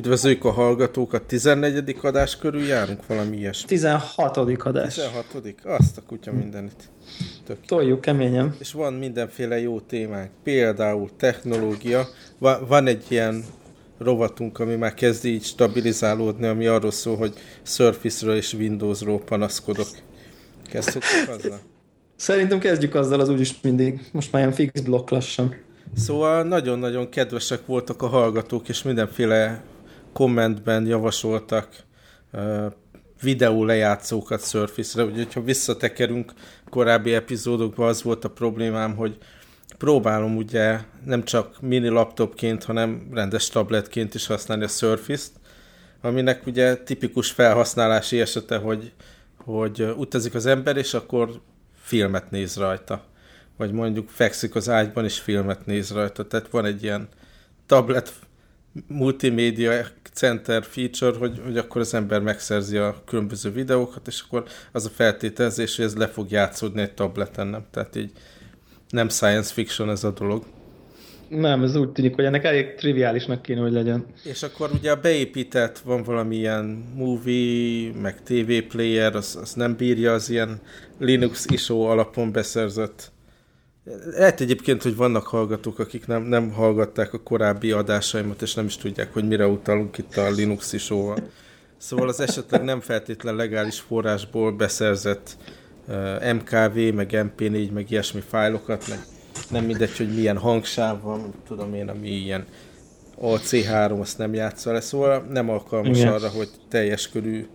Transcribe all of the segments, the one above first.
Üdvözlők a hallgatókat, 14. adás körül járunk, valami ilyesmi. 16. adás. 16. Azt a kutya mindenit. Tök. Toljuk keményen. És van mindenféle jó témánk, például technológia. Va- van egy ilyen rovatunk, ami már kezd így stabilizálódni, ami arról szól, hogy Surface-ről és Windows-ról panaszkodok. Kezdjük azzal? Szerintem kezdjük azzal, az úgyis mindig. Most már ilyen fix blokk lassan. Szóval nagyon-nagyon kedvesek voltak a hallgatók, és mindenféle kommentben javasoltak videó lejátszókat Surface-re. Úgyhogy ha visszatekerünk korábbi epizódokban, az volt a problémám, hogy próbálom ugye nem csak mini laptopként, hanem rendes tabletként is használni a Surface-t, aminek ugye tipikus felhasználási esete, hogy, hogy utazik az ember, és akkor filmet néz rajta. Vagy mondjuk fekszik az ágyban, és filmet néz rajta. Tehát van egy ilyen tablet multimédia center feature, hogy, hogy akkor az ember megszerzi a különböző videókat, és akkor az a feltételezés, hogy ez le fog játszódni egy tableten, nem? Tehát így nem science fiction ez a dolog. Nem, ez úgy tűnik, hogy ennek elég triviálisnak kéne, hogy legyen. És akkor ugye a beépített van valamilyen movie, meg TV player, az, az nem bírja az ilyen Linux ISO alapon beszerzett. Lehet egyébként, hogy vannak hallgatók, akik nem, nem hallgatták a korábbi adásaimat, és nem is tudják, hogy mire utalunk itt a Linux ISO-val. Szóval az esetleg nem feltétlen legális forrásból beszerzett uh, MKV, meg MP4, meg ilyesmi fájlokat, meg nem mindegy, hogy milyen hangsáv van, tudom én, ami ilyen AC3, azt nem játsza le, szóval nem alkalmas Igen. arra, hogy teljes körű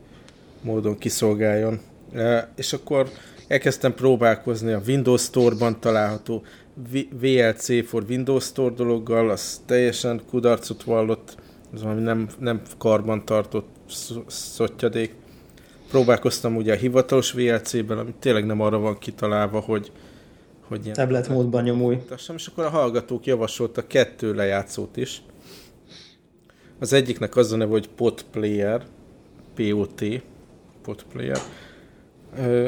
módon kiszolgáljon. Uh, és akkor elkezdtem próbálkozni a Windows Store-ban található VLC for Windows Store dologgal, az teljesen kudarcot vallott, az valami nem, nem karban tartott szottyadék. Próbálkoztam ugye a hivatalos VLC-ben, ami tényleg nem arra van kitalálva, hogy, hogy ilyen tablet módban nyomulj. És akkor a hallgatók javasoltak kettő lejátszót is. Az egyiknek az a neve, hogy Pot Player, POT, Pot Player.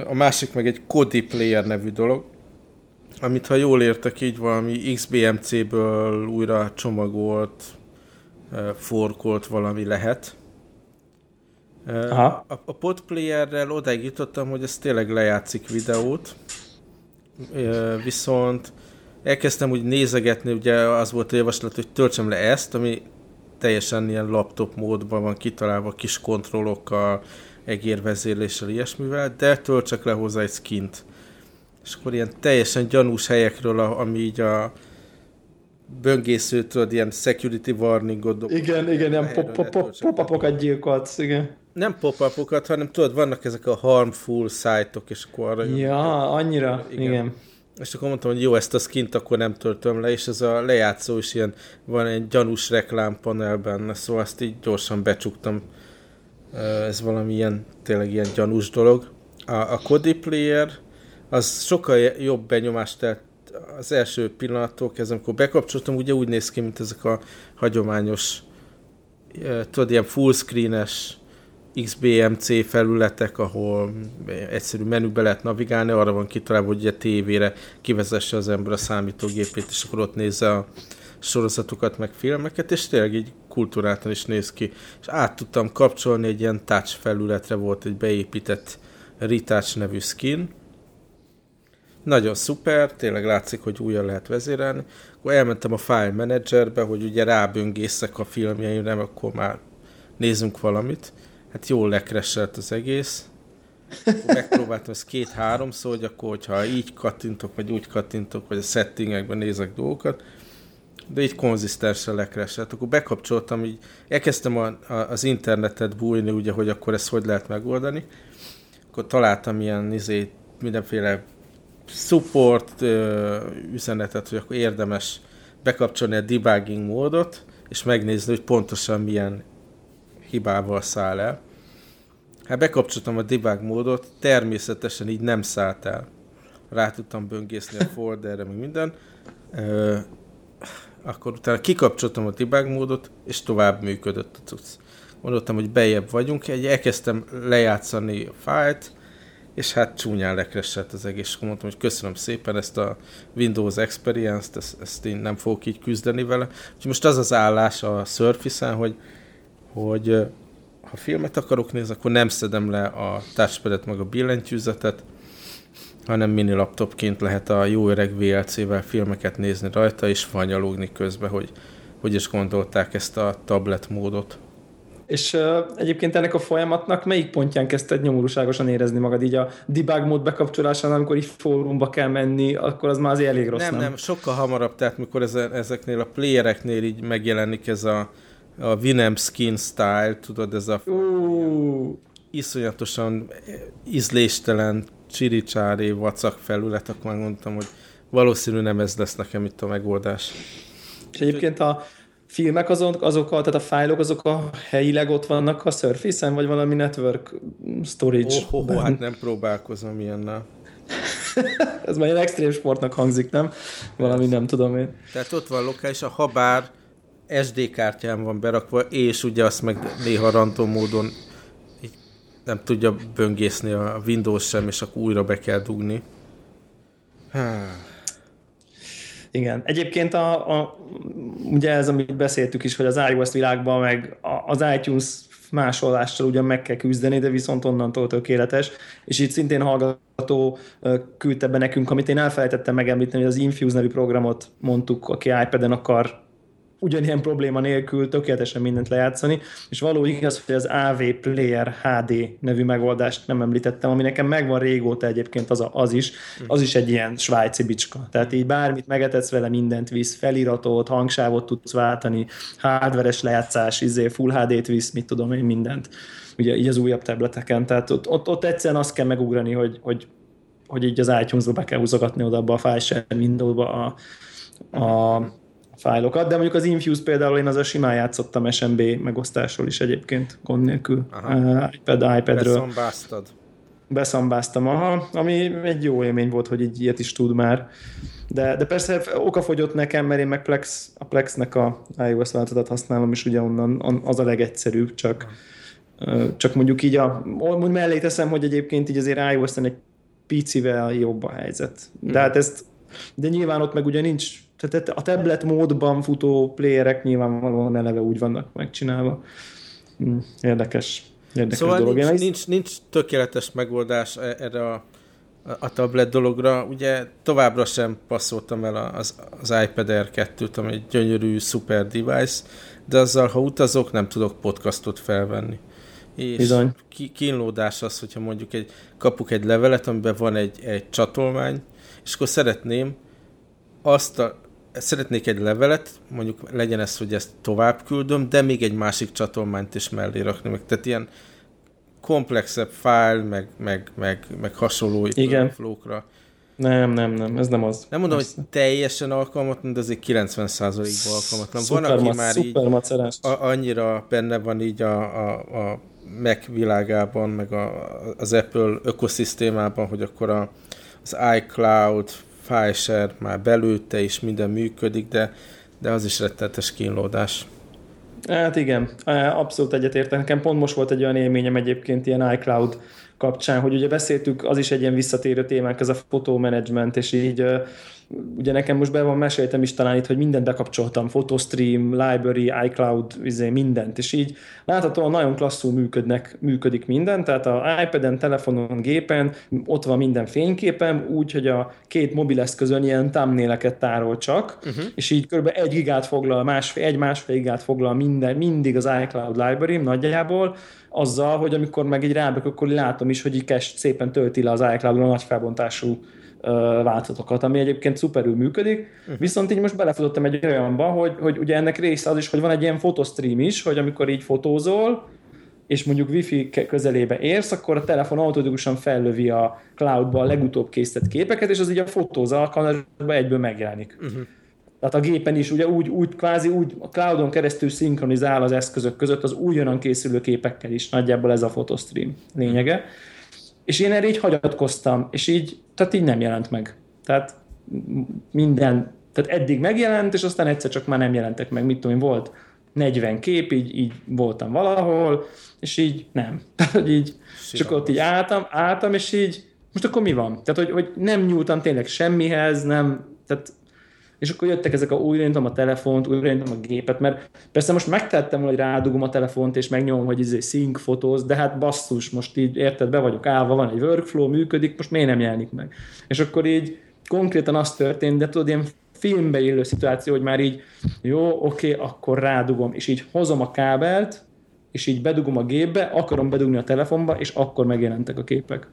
A másik meg egy Kodi Player nevű dolog, amit ha jól értek, így valami XBMC-ből újra csomagolt, forkolt valami lehet. Aha. A, a podplayerrel odáig jutottam, hogy ez tényleg lejátszik videót, viszont elkezdtem úgy nézegetni, ugye az volt a javaslat, hogy töltsem le ezt, ami teljesen ilyen laptop módban van kitalálva, kis kontrollokkal, egérvezérléssel, ilyesmivel, de töltsek le hozzá egy skint. És akkor ilyen teljesen gyanús helyekről, ami így a böngésző, tudod, ilyen security warningot dob. Igen, igen, ilyen pop-upokat gyilkolsz, igen. Nem pop-upokat, hanem tudod, vannak ezek a harmful szájtok, és akkor arra Ja, annyira, igen. igen. És akkor mondtam, hogy jó, ezt a skint akkor nem töltöm le, és ez a lejátszó is ilyen, van egy gyanús reklámpanel benne, szóval azt így gyorsan becsuktam. Ez valami ilyen, tényleg ilyen gyanús dolog. A, a Kodi Player az sokkal jobb benyomást tett az első pillanattól kezdve, amikor bekapcsoltam, ugye úgy néz ki, mint ezek a hagyományos, tudod, ilyen fullscreenes XBMC felületek, ahol egyszerű menübe lehet navigálni, arra van kitalálva, hogy a tévére kivezesse az ember a számítógépét, és akkor ott nézze a sorozatokat, meg filmeket, és tényleg így kultúráltan is néz ki. És át tudtam kapcsolni egy ilyen touch felületre, volt egy beépített Retouch nevű skin, nagyon szuper, tényleg látszik, hogy újra lehet vezérelni. Akkor elmentem a File Managerbe, hogy ugye ráböngészek a filmjeimre, akkor már nézzünk valamit. Hát jól lekreselt az egész. Akkor megpróbáltam ezt két-három szó, hogy akkor, hogyha így kattintok, vagy úgy kattintok, vagy a settingekben nézek dolgokat, de így konzisztensen lekreselt. Akkor bekapcsoltam, így elkezdtem a, a, az internetet bújni, ugye, hogy akkor ezt hogy lehet megoldani. Akkor találtam ilyen izé, mindenféle support üzenetet, hogy akkor érdemes bekapcsolni a debugging módot, és megnézni, hogy pontosan milyen hibával száll el. Hát bekapcsoltam a debug módot, természetesen így nem szállt el. Rá tudtam böngészni a folderre, meg minden. Ö, akkor utána kikapcsoltam a debug módot, és tovább működött a cucc. Mondottam, hogy bejebb vagyunk, egy elkezdtem lejátszani a fájlt, és hát csúnyán lekresett az egész, és mondtam, hogy köszönöm szépen ezt a Windows Experience-t, ezt, ezt én nem fogok így küzdeni vele. Úgyhogy most az az állás a Surface-en, hogy hogy ha filmet akarok nézni, akkor nem szedem le a touchpadet meg a billentyűzetet, hanem mini laptopként lehet a jó öreg VLC-vel filmeket nézni rajta, és fanyalogni közben, hogy hogy is gondolták ezt a tablet módot. És uh, egyébként ennek a folyamatnak melyik pontján kezdted nyomorúságosan érezni magad? Így a debug mód bekapcsolásán, amikor így fórumba kell menni, akkor az már azért elég rossz, nem? Nem, nem, sokkal hamarabb, tehát mikor ezeknél a playereknél így megjelenik ez a, a Winamp skin style, tudod, ez a uh. iszonyatosan ízléstelen csiricsári vacak felület, akkor már mondtam, hogy valószínű nem ez lesz nekem itt a megoldás. És egyébként a filmek azok, azok a, tehát a fájlok azok a helyileg ott vannak a Surface-en, vagy valami network storage? Oh, oh, oh hát nem próbálkozom ilyennel. Ez már ilyen extrém sportnak hangzik, nem? Valami nem tudom én. Tehát ott van lokális, a habár SD kártyán van berakva, és ugye azt meg néha random módon nem tudja böngészni a Windows sem, és akkor újra be kell dugni. Igen. Egyébként a, a, ugye ez, amit beszéltük is, hogy az iOS világban meg az iTunes másolással ugyan meg kell küzdeni, de viszont onnantól tökéletes. És itt szintén hallgató küldte be nekünk, amit én elfelejtettem megemlíteni, hogy az Infuse nevű programot mondtuk, aki iPad-en akar ugyanilyen probléma nélkül tökéletesen mindent lejátszani, és való igaz, hogy az AV Player HD nevű megoldást nem említettem, ami nekem megvan régóta egyébként az, a, az is, az is egy ilyen svájci bicska. Tehát így bármit megetetsz vele, mindent visz, feliratot, hangsávot tudsz váltani, hardveres lejátszás, izé, full HD-t visz, mit tudom én, mindent. Ugye így az újabb tableteken, tehát ott, ott, ott egyszerűen azt kell megugrani, hogy, hogy, hogy így az itunes be kell húzogatni oda abba a file window-ba a, a fájlokat, de mondjuk az Infuse például én az a simán játszottam SMB megosztásról is egyébként gond nélkül. Uh, iPad, iPadről. Beszambáztad. Beszambáztam, aha, ami egy jó élmény volt, hogy így ilyet is tud már. De, de persze okafogyott nekem, mert én meg Plex, a Plexnek a iOS változatot használom, és ugye onnan az a legegyszerűbb, csak, csak mondjuk így a, mondjuk mellé teszem, hogy egyébként így azért iOS-en egy picivel jobb a helyzet. De hmm. hát ezt, de nyilván ott meg ugye nincs tehát a tablet módban futó playerek nyilvánvalóan eleve úgy vannak megcsinálva. Hm, érdekes, érdekes szóval dolog. Nincs, nincs, nincs tökéletes megoldás e- erre a, a tablet dologra. Ugye továbbra sem passzoltam el az, az iPad Air 2-t, ami egy gyönyörű, szuper device, de azzal, ha utazok, nem tudok podcastot felvenni. És Bizony. kínlódás az, hogyha mondjuk egy, kapok egy levelet, amiben van egy, egy csatolmány, és akkor szeretném azt a szeretnék egy levelet, mondjuk legyen ez, hogy ezt tovább küldöm, de még egy másik csatolmányt is mellé rakni, meg tehát ilyen komplexebb file, meg, meg, meg, meg hasonló Igen. flókra. Nem, nem, nem, ez nem az. Nem mondom, Persze. hogy teljesen alkalmatlan, de azért 90%-ban alkalmatlan. Szuper van, aki már így a, annyira benne van így a, a, a Mac világában, meg a, az Apple ökoszisztémában, hogy akkor a, az iCloud, FileShare már belőtte is minden működik, de, de az is rettenetes kínlódás. Hát igen, abszolút egyetértek. Nekem pont most volt egy olyan élményem egyébként ilyen iCloud kapcsán, hogy ugye beszéltük, az is egy ilyen visszatérő témánk, ez a fotomanagement, és így ugye nekem most be van meséltem is talán itt, hogy mindent bekapcsoltam, Photostream, Library, iCloud, izé, mindent, és így láthatóan nagyon klasszul működnek, működik minden, tehát a iPad-en, telefonon, gépen, ott van minden fényképem, úgy, hogy a két mobileszközön ilyen thumbnaileket tárol csak, uh-huh. és így kb. egy gigát foglal, másfél, egy másfél gigát foglal minden, mindig az iCloud library nagyjából, azzal, hogy amikor meg egy rábek, akkor látom is, hogy így szépen tölti le az iCloud-on a nagy felbontású változatokat, ami egyébként szuperül működik, uh-huh. viszont így most belefutottam egy olyanba, hogy, hogy ugye ennek része az is, hogy van egy ilyen fotostream is, hogy amikor így fotózol, és mondjuk wifi közelébe érsz, akkor a telefon automatikusan fellövi a cloudba a legutóbb készített képeket, és az így a fotóz alkalmazásban egyből megjelenik. Uh-huh. Tehát a gépen is ugye úgy, úgy kvázi úgy a cloudon keresztül szinkronizál az eszközök között az újonnan készülő képekkel is. Nagyjából ez a fotostream lényege. Uh-huh. És én erre így hagyatkoztam, és így, tehát így nem jelent meg. Tehát minden, tehát eddig megjelent, és aztán egyszer csak már nem jelentek meg, mit tudom én, volt 40 kép, így, így voltam valahol, és így nem. Tehát, hogy így, csak ott így álltam, álltam, és így, most akkor mi van? Tehát, hogy, hogy nem nyúltam tényleg semmihez, nem, tehát és akkor jöttek ezek a újra a telefont, újra a gépet, mert persze most megtettem, hogy rádugom a telefont, és megnyomom, hogy izé sync fotóz, de hát basszus, most így érted, be vagyok állva, van egy workflow, működik, most miért nem jelenik meg? És akkor így konkrétan az történt, de tudod, ilyen filmbe élő szituáció, hogy már így jó, oké, akkor rádugom, és így hozom a kábelt, és így bedugom a gépbe, akarom bedugni a telefonba, és akkor megjelentek a képek.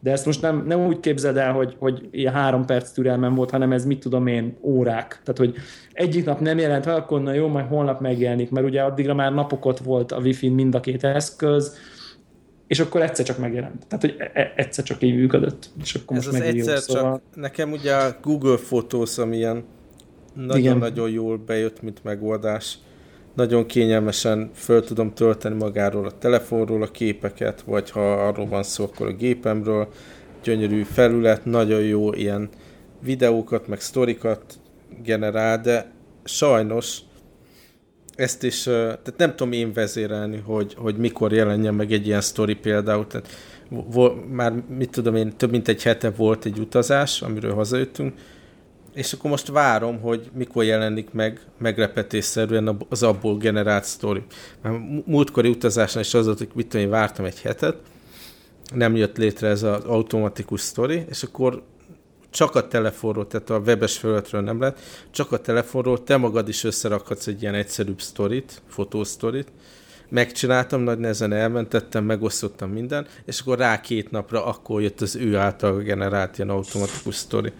De ezt most nem, nem úgy képzeld el, hogy, hogy ilyen három perc türelmem volt, hanem ez mit tudom én, órák. Tehát, hogy egyik nap nem jelent fel, akkor na jó, majd holnap megjelenik, mert ugye addigra már napokat volt a Wi-Fi mind a két eszköz, és akkor egyszer csak megjelent. Tehát, hogy e-, e egyszer csak így működött. És akkor Ez most az egyszer jó, szóval... csak, nekem ugye a Google Photos, ami ilyen nagyon-nagyon jól bejött, mint megoldás. Nagyon kényelmesen föl tudom tölteni magáról a telefonról a képeket, vagy ha arról van szó, akkor a gépemről. Gyönyörű felület, nagyon jó ilyen videókat, meg sztorikat generál, de sajnos ezt is, tehát nem tudom én vezérelni, hogy, hogy mikor jelenjen meg egy ilyen sztori például. Tehát már mit tudom én, több mint egy hete volt egy utazás, amiről hazajöttünk, és akkor most várom, hogy mikor jelenik meg meglepetésszerűen az abból generált sztori. Már múltkori utazásnál is az volt, hogy mit tudom, én vártam egy hetet, nem jött létre ez az automatikus sztori, és akkor csak a telefonról, tehát a webes felületről nem lehet, csak a telefonról te magad is összerakhatsz egy ilyen egyszerűbb sztorit, fotósztorit, megcsináltam, nagy nehezen elmentettem, megosztottam minden, és akkor rá két napra akkor jött az ő által generált ilyen automatikus sztori.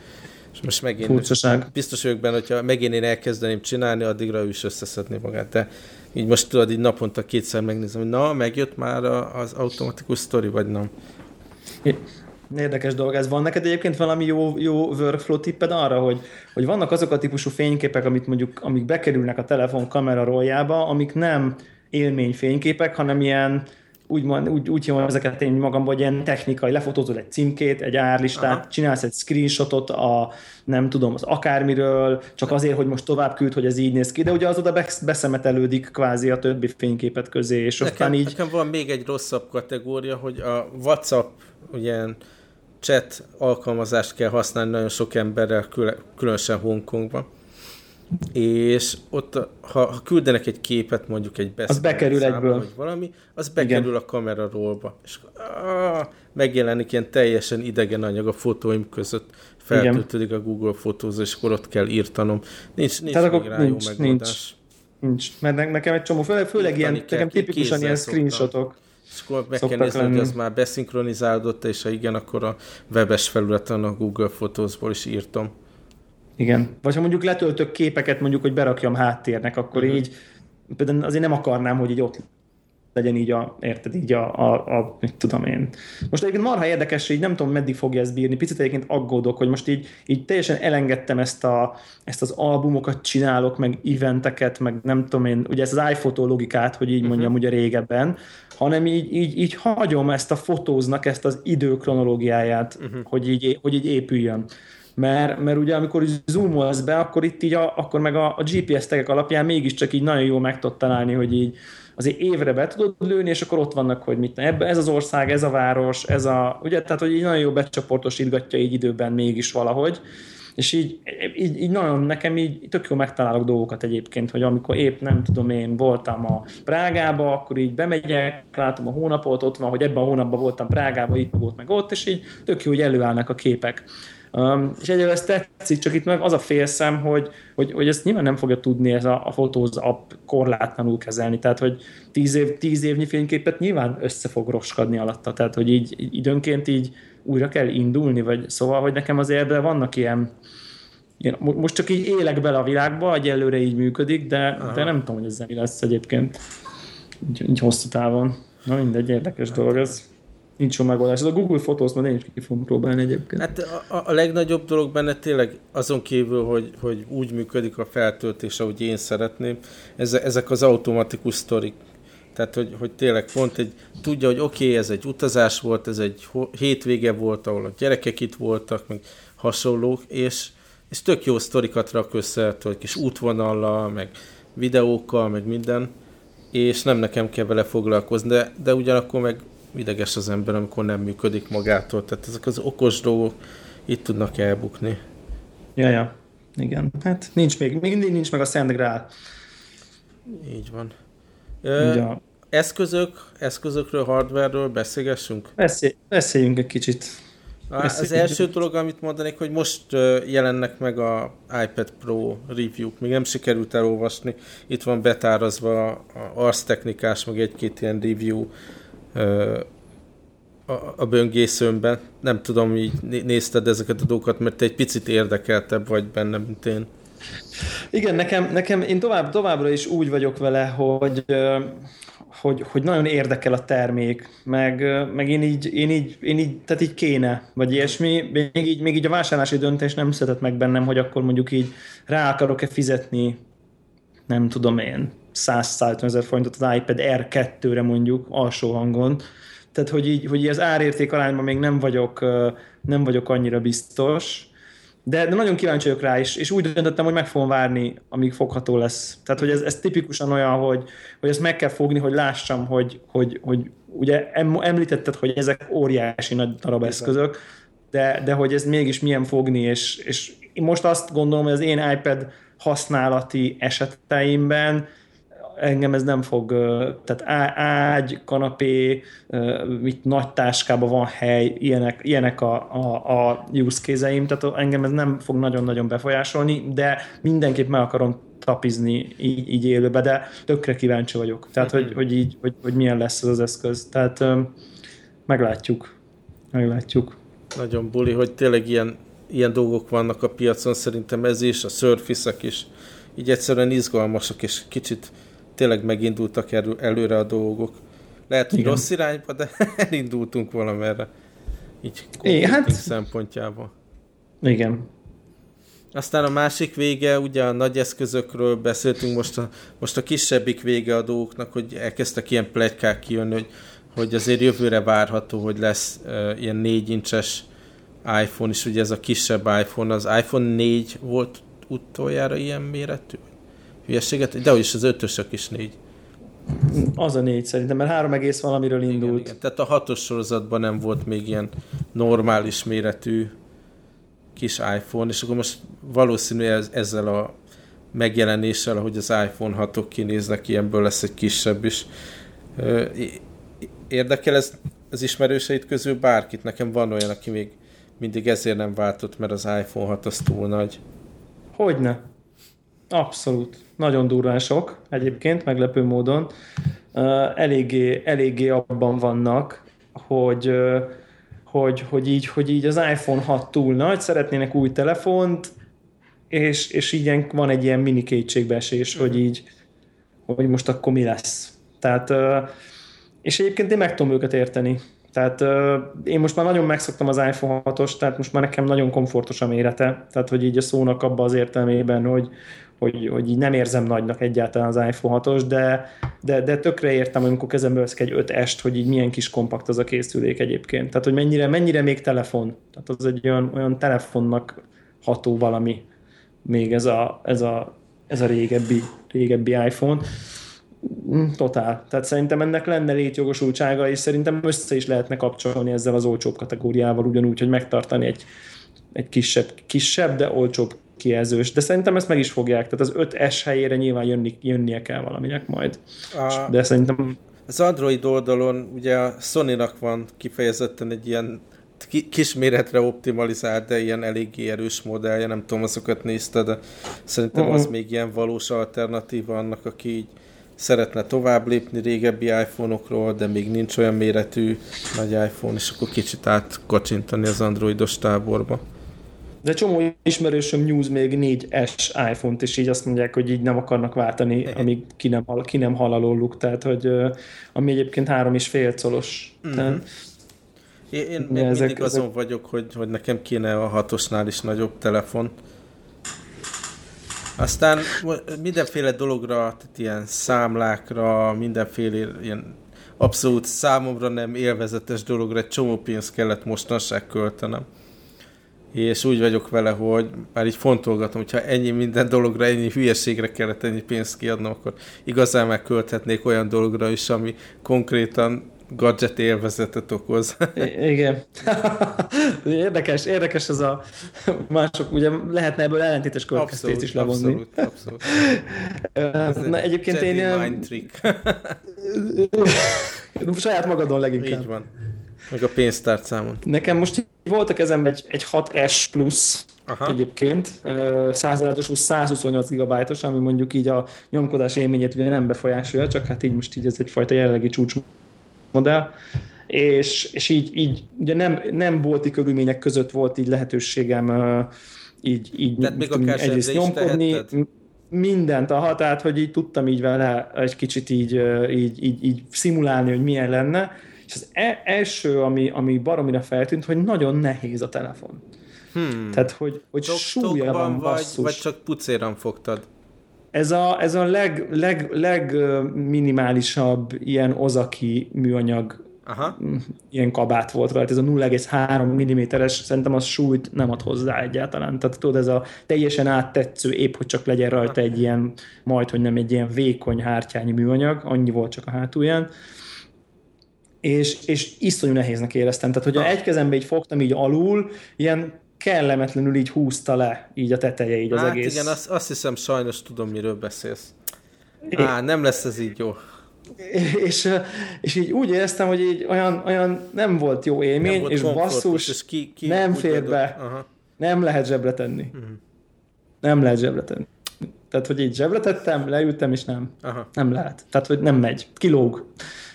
És most megint Furcsaság. biztos vagyok benne, hogyha megint én elkezdeném csinálni, addigra ő is összeszedné magát. De így most tudod, így naponta kétszer megnézem, hogy na, megjött már az automatikus sztori, vagy nem. Érdekes dolog ez. Van neked egyébként valami jó, jó workflow tipped arra, hogy, hogy vannak azok a típusú fényképek, amit mondjuk, amik bekerülnek a telefon kamera roljába, amik nem élményfényképek, hanem ilyen úgy, úgy, úgy hívom ezeket én magamban, hogy ilyen technikai, lefotózod egy címkét, egy árlistát, Aha. csinálsz egy screenshotot a, nem tudom, az akármiről, csak azért, hogy most tovább küld, hogy ez így néz ki, de ugye az oda beszemetelődik kvázi a többi fényképet közé, és nekem, így... Nekem van még egy rosszabb kategória, hogy a WhatsApp ugye chat alkalmazást kell használni nagyon sok emberrel, különösen Hongkongban és ott, ha, ha küldenek egy képet, mondjuk egy az bekerül számba, egyből. vagy valami, az bekerül Igen. a kamera rólba, és ah, megjelenik ilyen teljesen idegen anyag a fotóim között, feltöltődik a Google fotózó, és akkor ott kell írtanom. Nincs, nincs Tehát még rá nincs, jó megoldás. Nincs, nincs. mert nekem egy csomó, főleg, főleg ilyen, nekem tipikusan ilyen screenshotok. És akkor meg kell nézni, lenni. hogy az már beszinkronizálódott, és ha igen, akkor a webes felületen a Google Photos-ból is írtam. Igen. Vagy ha mondjuk letöltök képeket, mondjuk, hogy berakjam háttérnek, akkor uh-huh. így például azért nem akarnám, hogy így ott legyen így a, érted, így a, a, a mit tudom én. Most egyébként marha érdekes, hogy így nem tudom, meddig fogja ezt bírni. Picit egyébként aggódok, hogy most így, így teljesen elengedtem ezt, a, ezt az albumokat csinálok, meg eventeket, meg nem tudom én, ugye ezt az iPhoto logikát, hogy így mondjam, uh-huh. ugye régebben, hanem így, így, így hagyom ezt a fotóznak, ezt az időkronológiáját, uh-huh. hogy, így, hogy így épüljön mert, mert ugye amikor zoomolsz be, akkor itt így a, akkor meg a, a GPS tegek alapján mégiscsak így nagyon jól meg tudod találni, hogy így azért évre be tudod lőni, és akkor ott vannak, hogy mit ebbe, ez az ország, ez a város, ez a, ugye, tehát hogy így nagyon jó becsoportosítgatja így időben mégis valahogy, és így, így, így nagyon nekem így tök jó megtalálok dolgokat egyébként, hogy amikor épp nem tudom én voltam a Prágába, akkor így bemegyek, látom a hónapot, ott van, hogy ebben a hónapban voltam Prágába, itt volt meg ott, és így tök jó, hogy előállnak a képek. Um, és egyébként ez tetszik, csak itt meg az a félszem, hogy, hogy, hogy ezt nyilván nem fogja tudni ez a, a Photos app korlátlanul kezelni, tehát hogy tíz, év, tíz évnyi fényképet nyilván össze fog roskadni alatta, tehát hogy így, időnként így újra kell indulni, vagy szóval, hogy nekem azért ebben vannak ilyen, ilyen most csak így élek bele a világba, egyelőre így működik, de, de nem tudom, hogy ez mi lesz egyébként. Így, így hosszú távon. Na mindegy, érdekes dolog ez nincs jó megoldás. Ez a Google Photos majd én is ki fogom próbálni egyébként. Hát a, a legnagyobb dolog benne tényleg azon kívül, hogy, hogy úgy működik a feltöltés, ahogy én szeretném, ez, ezek az automatikus sztorik. Tehát, hogy, hogy tényleg pont egy, tudja, hogy oké, okay, ez egy utazás volt, ez egy hétvége volt, ahol a gyerekek itt voltak, meg hasonlók, és, és tök jó sztorikat rak össze, hogy kis útvonallal, meg videókkal, meg minden, és nem nekem kell vele foglalkozni, de, de ugyanakkor meg ideges az ember, amikor nem működik magától. Tehát ezek az okos dolgok itt tudnak elbukni. Ja, ja. igen. Hát nincs még, mindig nincs meg a Szent Grál. Így van. Ö, ja. Eszközök, eszközökről, hardware-ről beszélgessünk? Beszél, beszéljünk egy kicsit. Az első dolog, amit mondanék, hogy most jelennek meg a iPad Pro review-k. Még nem sikerült elolvasni. Itt van betárazva a Ars Technikás, meg egy-két ilyen review a böngészőmben. Nem tudom, így nézted ezeket a dolgokat, mert te egy picit érdekeltebb vagy benne, mint én. Igen, nekem, nekem én tovább, továbbra is úgy vagyok vele, hogy hogy, hogy nagyon érdekel a termék, meg, meg én, így, én, így, én így, tehát így kéne, vagy ilyesmi. Még így, még így a vásárlási döntés nem született meg bennem, hogy akkor mondjuk így rá akarok-e fizetni, nem tudom én, 100-150 ezer forintot az iPad R2-re mondjuk, alsó hangon. Tehát, hogy így, hogy így az árérték arányban még nem vagyok, nem vagyok annyira biztos, de, de nagyon kíváncsi vagyok rá is, és úgy döntöttem, hogy meg fogom várni, amíg fogható lesz. Tehát, hogy ez, ez tipikusan olyan, hogy, hogy ezt meg kell fogni, hogy lássam, hogy, hogy, hogy ugye említetted, hogy ezek óriási nagy darab eszközök, de, de hogy ez mégis milyen fogni, és, és én most azt gondolom, hogy az én iPad használati eseteimben engem ez nem fog, tehát ágy, kanapé, mit nagy táskában van hely, ilyenek, ilyenek a, a, a use case tehát engem ez nem fog nagyon-nagyon befolyásolni, de mindenképp meg akarom tapizni így, így élőbe, de tökre kíváncsi vagyok. Tehát, hogy, hogy így, hogy, hogy milyen lesz ez az eszköz. Tehát meglátjuk. Meglátjuk. Nagyon buli, hogy tényleg ilyen, ilyen dolgok vannak a piacon, szerintem ez is, a surface is, így egyszerűen izgalmasak, és kicsit tényleg megindultak elő, előre a dolgok. Lehet, hogy Igen. rossz irányba, de elindultunk valamerre. Így Igen, hát... szempontjából. Igen. Aztán a másik vége, ugye a nagy eszközökről beszéltünk, most a, most a kisebbik vége a dolgoknak, hogy elkezdtek ilyen plegykák kijönni, hogy, hogy azért jövőre várható, hogy lesz uh, ilyen 4 incses iPhone is, ugye ez a kisebb iPhone, az iPhone 4 volt utoljára ilyen méretű? Hülyeséget, de is az ötösök is négy. Az a négy szerintem, mert három egész valamiről indult. Igen, igen. Tehát a hatos sorozatban nem volt még ilyen normális méretű kis iPhone, és akkor most valószínűleg ezzel a megjelenéssel, ahogy az iPhone 6-ok kinéznek, ilyenből lesz egy kisebb is. Érdekel ez az ismerőseid közül bárkit? Nekem van olyan, aki még mindig ezért nem váltott, mert az iPhone 6 az túl nagy. Hogyne. Abszolút. Nagyon durván sok egyébként, meglepő módon. Eléggé, eléggé abban vannak, hogy, hogy, hogy, így, hogy így az iPhone 6 túl nagy, szeretnének új telefont, és, és így van egy ilyen mini kétségbeesés, hogy mhm. így, hogy most akkor mi lesz. Tehát, és egyébként én meg tudom őket érteni. Tehát én most már nagyon megszoktam az iPhone 6-os, tehát most már nekem nagyon komfortos a mérete, tehát hogy így a szónak abban az értelmében, hogy, hogy, hogy így nem érzem nagynak egyáltalán az iPhone 6-os, de, de, de tökre értem, amikor kezembe veszek egy 5 hogy így milyen kis kompakt az a készülék egyébként. Tehát, hogy mennyire, mennyire még telefon. Tehát az egy olyan, olyan telefonnak ható valami még ez a, ez a, ez a régebbi, régebbi iPhone. Mm, totál. Tehát szerintem ennek lenne létjogosultsága, és szerintem össze is lehetne kapcsolni ezzel az olcsóbb kategóriával, ugyanúgy, hogy megtartani egy, egy kisebb, kisebb, de olcsóbb kijelzős, de szerintem ezt meg is fogják, tehát az 5S helyére nyilván jönni, jönnie kell valaminek majd. A, de szerintem... Az Android oldalon ugye a Sony-nak van kifejezetten egy ilyen kisméretre optimalizált, de ilyen eléggé erős modellje, nem tudom, azokat nézted, de szerintem uh-huh. az még ilyen valós alternatíva annak, aki így szeretne tovább lépni régebbi iPhone-okról, de még nincs olyan méretű nagy iPhone, és akkor kicsit átkacsintani az androidos táborba. De csomó ismerősöm news még 4S iPhone-t, és így azt mondják, hogy így nem akarnak váltani, amíg ki nem, hal, ki nem hal alóluk, tehát hogy ami egyébként három és fél colos. Mm-hmm. Tehát, én, én még ezek, mindig azon ezek... vagyok, hogy, hogy nekem kéne a hatosnál is nagyobb telefon. Aztán mindenféle dologra, tehát ilyen számlákra, mindenféle ilyen abszolút számomra nem élvezetes dologra egy csomó pénzt kellett mostanság költenem és úgy vagyok vele, hogy már így fontolgatom, hogyha ennyi minden dologra, ennyi hülyeségre kellett ennyi pénzt kiadnom, akkor igazán megkölthetnék olyan dologra is, ami konkrétan gadget élvezetet okoz. I- igen. érdekes, érdekes ez a mások, ugye lehetne ebből ellentétes következtést is levonni. Abszolút, abszolút. Na, egyébként Jedi én... mind trick. saját magadon leginkább. Így van. Meg a pénztárcámon. Nekem most volt a kezemben egy, egy 6S plusz Aha. egyébként, 100 128 GB-os, ami mondjuk így a nyomkodás élményét ugye nem befolyásolja, csak hát így most így ez egyfajta jelenlegi csúcsmodell, és, és így, így ugye nem, nem bolti körülmények között volt így lehetőségem így, így Tehát még egyrészt nyomkodni, mindent, aha, tehát hogy így tudtam így vele egy kicsit így, így, így, így szimulálni, hogy milyen lenne, és az e- első, ami, ami baromira feltűnt, hogy nagyon nehéz a telefon. Hmm. Tehát, hogy, hogy Tok, súlya van basszus. Vagy, vagy csak pucéran fogtad? Ez a, ez a leg, leg, leg minimálisabb ilyen ozaki műanyag Aha. ilyen kabát volt rajta, ez a 0,3 mm-es, szerintem az súlyt nem ad hozzá egyáltalán. Tehát tudod, ez a teljesen áttetsző, épp hogy csak legyen rajta egy ilyen, majd, hogy nem egy ilyen vékony hártyányi műanyag, annyi volt csak a hátulján és, és iszonyú nehéznek éreztem. Tehát, hogy egy kezembe így fogtam így alul, ilyen kellemetlenül így húzta le így a teteje így az hát egész. igen, azt, azt hiszem sajnos tudom, miről beszélsz. Á, nem lesz ez így jó. És, és így úgy éreztem, hogy így olyan, olyan nem volt jó élmény, volt és basszus, és ki, ki nem fér be. Aha. Nem lehet zsebre tenni. Uh-huh. Nem lehet zsebre tenni. Tehát, hogy így zsebre tettem, leültem, és nem. Aha. Nem lehet. Tehát, hogy nem megy. Kilóg.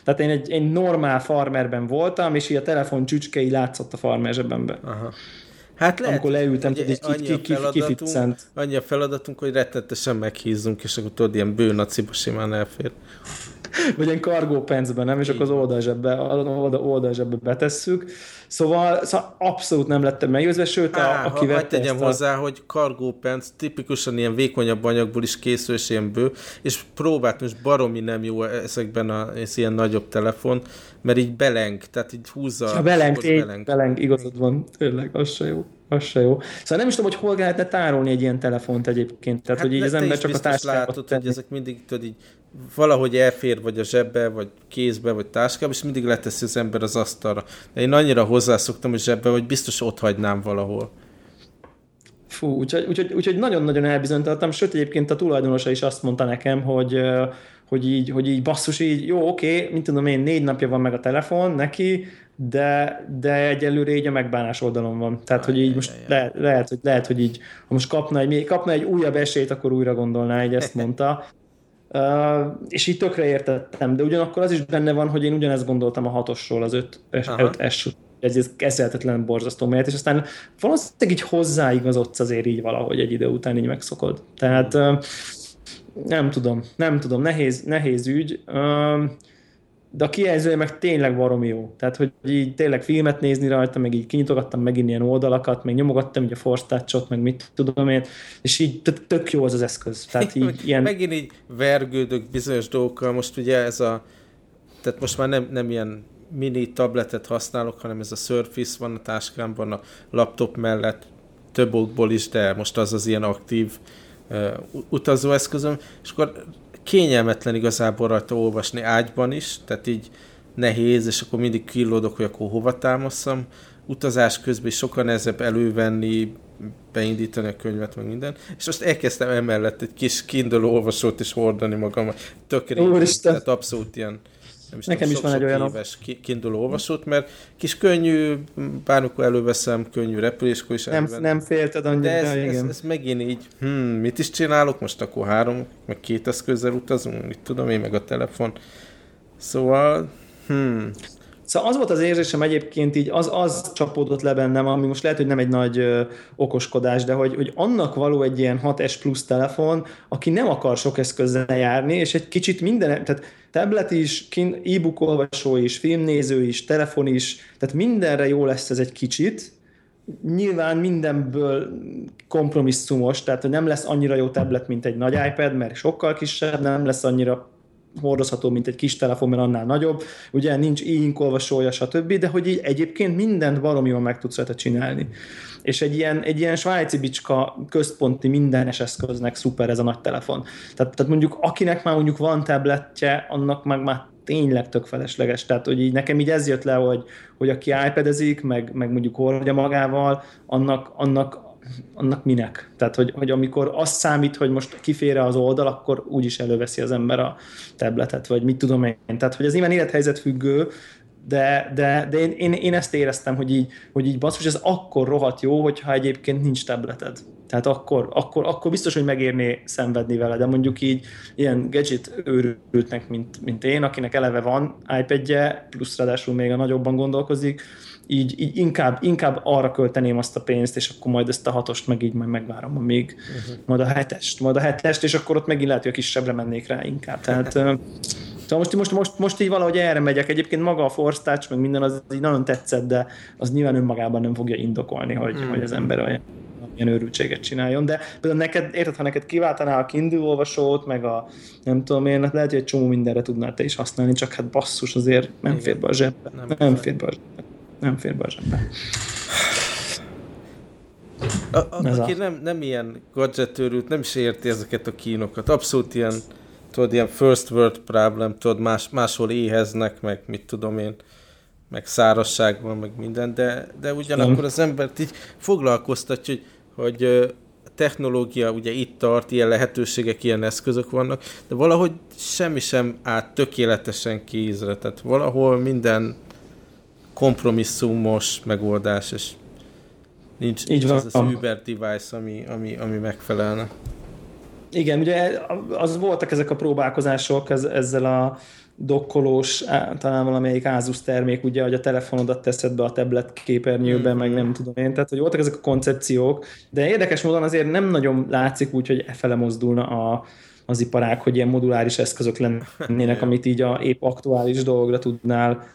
Tehát én egy, egy normál farmerben voltam, és így a telefon csücskei látszott a farmer zsebemben. Aha. Hát lehet, amikor leültem, hogy egy ki, ki, ki, Annyi a feladatunk, hogy rettetesen meghízunk, és akkor tudod, ilyen bőnaciba simán elfér. Vagy ilyen kargó pencben, nem? És akkor az oldalzsebbe, oldalzsebbe betesszük. Szóval, szóval abszolút nem lettem meggyőzve, sőt, Á, a, aki vette tegyem a... hozzá, hogy kargópenc tipikusan ilyen vékonyabb anyagból is készül, és ilyen bő, és próbált most baromi nem jó ezekben a ez ilyen nagyobb telefon, mert így beleng, tehát így húzza. Ha beleng, beleng. beleng, igazad van, tényleg, az se jó. Az se jó. Szóval nem is tudom, hogy hol lehetne tárolni egy ilyen telefont egyébként. Tehát, hát hogy így az ember csak a táskába látod, tenni. hogy ezek mindig tudod, így valahogy elfér, vagy a zsebbe, vagy kézbe, vagy táskába, és mindig leteszi az ember az asztalra. De én annyira hozzászoktam a zsebbe, hogy biztos ott hagynám valahol. Fú, úgyhogy, úgyhogy, úgyhogy nagyon-nagyon elbizonyítottam, sőt egyébként a tulajdonosa is azt mondta nekem, hogy, hogy így, hogy így basszus, így jó, oké, okay, mint tudom én, négy napja van meg a telefon neki, de, de egyelőre így a megbánás oldalon van. Tehát, hogy így most le, lehet, hogy, lehet, hogy így, ha most kapna egy, kapna egy újabb esélyt, akkor újra gondolná, így ezt mondta. Uh, és így tökre értettem, de ugyanakkor az is benne van, hogy én ugyanezt gondoltam a hatosról, az 5 S ez, ez kezelhetetlen borzasztó méret, és aztán valószínűleg így hozzáigazodsz azért így valahogy egy idő után így megszokod. Tehát uh, nem tudom, nem tudom, nehéz, nehéz ügy. Uh, de a kijelzője meg tényleg baromi jó. Tehát, hogy így tényleg filmet nézni rajta, meg így kinyitogattam megint ilyen oldalakat, meg nyomogattam így a force touch meg mit tudom én, és így tök jó az az eszköz. Tehát így ilyen... Megint így vergődök bizonyos dolgokkal, most ugye ez a, tehát most már nem, nem ilyen mini tabletet használok, hanem ez a Surface van a táskámban, a laptop mellett, több okból is, de most az az ilyen aktív uh, utazóeszközöm, és akkor kényelmetlen igazából rajta olvasni ágyban is, tehát így nehéz, és akkor mindig killódok, hogy akkor hova támaszom. Utazás közben is sokkal nehezebb elővenni, beindítani a könyvet, meg minden. És most elkezdtem emellett egy kis Kindle olvasót is hordani magam. Tök tehát abszolút ilyen nem is Nekem tudom, is van egy olyan éves Kindle olvasót, mert kis könnyű, bármikor előveszem, könnyű repüléskor is Nem, nem félted annyira, de ez, de igen. Ez, ez, megint így, hm, mit is csinálok, most akkor három, meg két eszközzel utazunk, mit tudom én, meg a telefon. Szóval, hm. Szóval az volt az érzésem egyébként így, az, az csapódott le bennem, ami most lehet, hogy nem egy nagy ö, okoskodás, de hogy, hogy annak való egy ilyen 6S plusz telefon, aki nem akar sok eszközzel járni, és egy kicsit minden, tehát tablet is, e-book olvasó is, filmnéző is, telefon is, tehát mindenre jó lesz ez egy kicsit, nyilván mindenből kompromisszumos, tehát hogy nem lesz annyira jó tablet, mint egy nagy iPad, mert sokkal kisebb, nem lesz annyira hordozható, mint egy kis telefon, mert annál nagyobb, ugye nincs e-ink olvasója, stb., de hogy így egyébként mindent valami jól meg tudsz rajta csinálni. És egy ilyen, egy ilyen svájci bicska központi mindenes eszköznek szuper ez a nagy telefon. Tehát, tehát mondjuk akinek már mondjuk van tabletje, annak meg már tényleg tök felesleges. Tehát, hogy így nekem így ez jött le, hogy, hogy aki iPad-ezik, meg, meg mondjuk hordja magával, annak, annak annak minek? Tehát, hogy, hogy amikor azt számít, hogy most kifére az oldal, akkor úgyis előveszi az ember a tabletet, vagy mit tudom én. Tehát, hogy ez nyilván élethelyzet függő, de, de, de én, én, én, ezt éreztem, hogy így, hogy így basszus, ez akkor rohadt jó, hogyha egyébként nincs tableted. Tehát akkor, akkor, akkor biztos, hogy megérné szenvedni vele, de mondjuk így ilyen gadget őrültnek, mint, mint én, akinek eleve van iPad-je, plusz ráadásul még a nagyobban gondolkozik, így, így inkább, inkább arra költeném azt a pénzt, és akkor majd ezt a hatost meg így majd megvárom, még uh-huh. majd a hetest, majd a hetest, és akkor ott megint lehet, hogy a kisebbre mennék rá inkább. Tehát Szóval most, most, most, most így valahogy erre megyek. Egyébként maga a Force Touch, meg minden az így nagyon tetszett, de az nyilván önmagában nem fogja indokolni, hogy, mm. hogy az ember olyan ilyen őrültséget csináljon, de például neked, érted, ha neked kiváltaná a Kindle olvasót, meg a nem tudom én, lehet, hogy egy csomó mindenre tudnál te is használni, csak hát basszus azért nem Igen. fér be a zsebbe. Nem, nem fér be a zsebbe. Nem fér be a zsebbe. A, a, aki a... nem, nem ilyen gadgetőrült, nem is érti ezeket a kínokat. Abszolút ilyen tudod, ilyen first world problem, tudod, más, máshol éheznek, meg mit tudom én, meg szárasság van, meg minden, de, de ugyanakkor az embert így foglalkoztatja, hogy, hogy technológia ugye itt tart, ilyen lehetőségek, ilyen eszközök vannak, de valahogy semmi sem állt tökéletesen kézre, tehát valahol minden kompromisszumos megoldás, és nincs, nincs az az Uber device, ami, ami, ami megfelelne. Igen, ugye az voltak ezek a próbálkozások ez, ezzel a dokkolós, talán valamelyik Asus termék, ugye, hogy a telefonodat teszed be a tablet képernyőbe, mm. meg nem tudom én, tehát hogy voltak ezek a koncepciók, de érdekes módon azért nem nagyon látszik úgy, hogy e fele mozdulna a, az iparág, hogy ilyen moduláris eszközök lennének, amit így a épp aktuális dolgra tudnál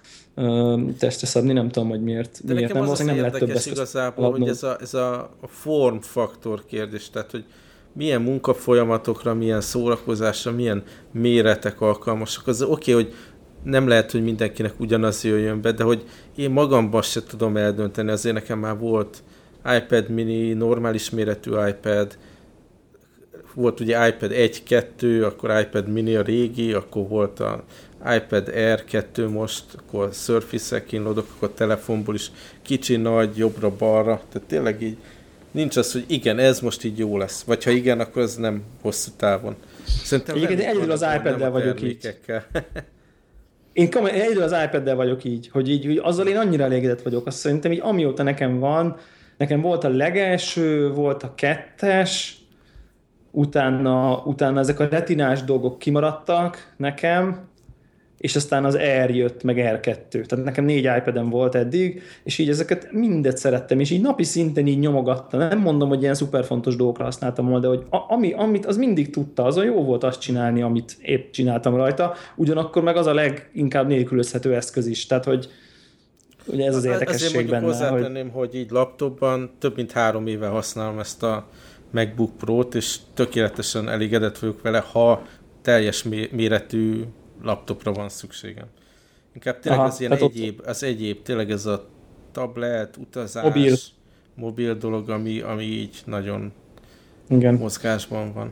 testre szabni, nem tudom, hogy miért. De miért nekem nem, az, az nem lehet több igazából, hogy ez a, ez a formfaktor kérdés, tehát hogy milyen munkafolyamatokra, milyen szórakozásra, milyen méretek alkalmasak. Az oké, okay, hogy nem lehet, hogy mindenkinek ugyanaz jöjjön be, de hogy én magamban se tudom eldönteni, azért nekem már volt iPad mini, normális méretű iPad, volt ugye iPad 1-2, akkor iPad mini a régi, akkor volt a iPad Air 2 most, akkor Surface-ek kínlódok, akkor telefonból is kicsi, nagy, jobbra-balra, tehát tényleg így nincs az, hogy igen, ez most így jó lesz. Vagy ha igen, akkor ez nem hosszú távon. Szerintem igen, egyedül az iPad-del vagyok így. Én komolyan, egyedül az iPad-del vagyok így, hogy így, hogy azzal én annyira elégedett vagyok. Azt szerintem így amióta nekem van, nekem volt a legelső, volt a kettes, utána, utána ezek a retinás dolgok kimaradtak nekem, és aztán az R jött, meg R2. Tehát nekem négy iPad-em volt eddig, és így ezeket mindet szerettem, és így napi szinten így nyomogattam. Nem mondom, hogy ilyen szuper fontos dolgokra használtam volna, de hogy ami, amit az mindig tudta, az a jó volt azt csinálni, amit épp csináltam rajta, ugyanakkor meg az a leginkább nélkülözhető eszköz is. Tehát, hogy ugye ez az érdekesség Azért benne. hozzátenném, hogy... hogy így laptopban több mint három éve használom ezt a MacBook Pro-t, és tökéletesen elégedett vagyok vele, ha teljes méretű laptopra van szükségem. Inkább tényleg Aha, az ilyen egyéb, az egyéb, tényleg ez a tablet, utazás, mobil, mobil dolog, ami, ami így nagyon Igen. mozgásban van.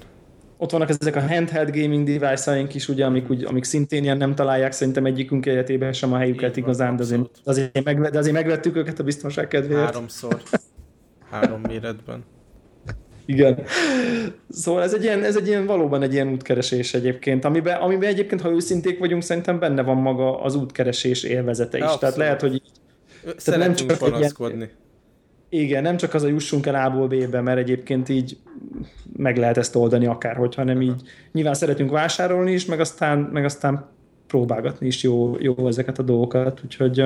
Ott vannak ezek a handheld gaming device-aink is, ugye, amik, úgy, amik szintén ilyen nem találják szerintem egyikünk életében sem a helyüket Így igazán, van, de azért, azért, meg, de azért megvettük őket a biztonság kedvéért. Háromszor. Három méretben. Igen. Szóval ez egy, ilyen, ez egy ilyen valóban egy ilyen útkeresés egyébként, amiben, amiben egyébként, ha őszinték vagyunk, szerintem benne van maga az útkeresés élvezete is. Abszolút. Tehát lehet, hogy tehát nem csak panaszkodni. Ilyen, igen, nem csak az a jussunk el A-ból B-be, mert egyébként így meg lehet ezt oldani akár, hogyha nem így. Nyilván szeretünk vásárolni is, meg aztán, meg aztán próbálgatni is jó, jó ezeket a dolgokat, úgyhogy...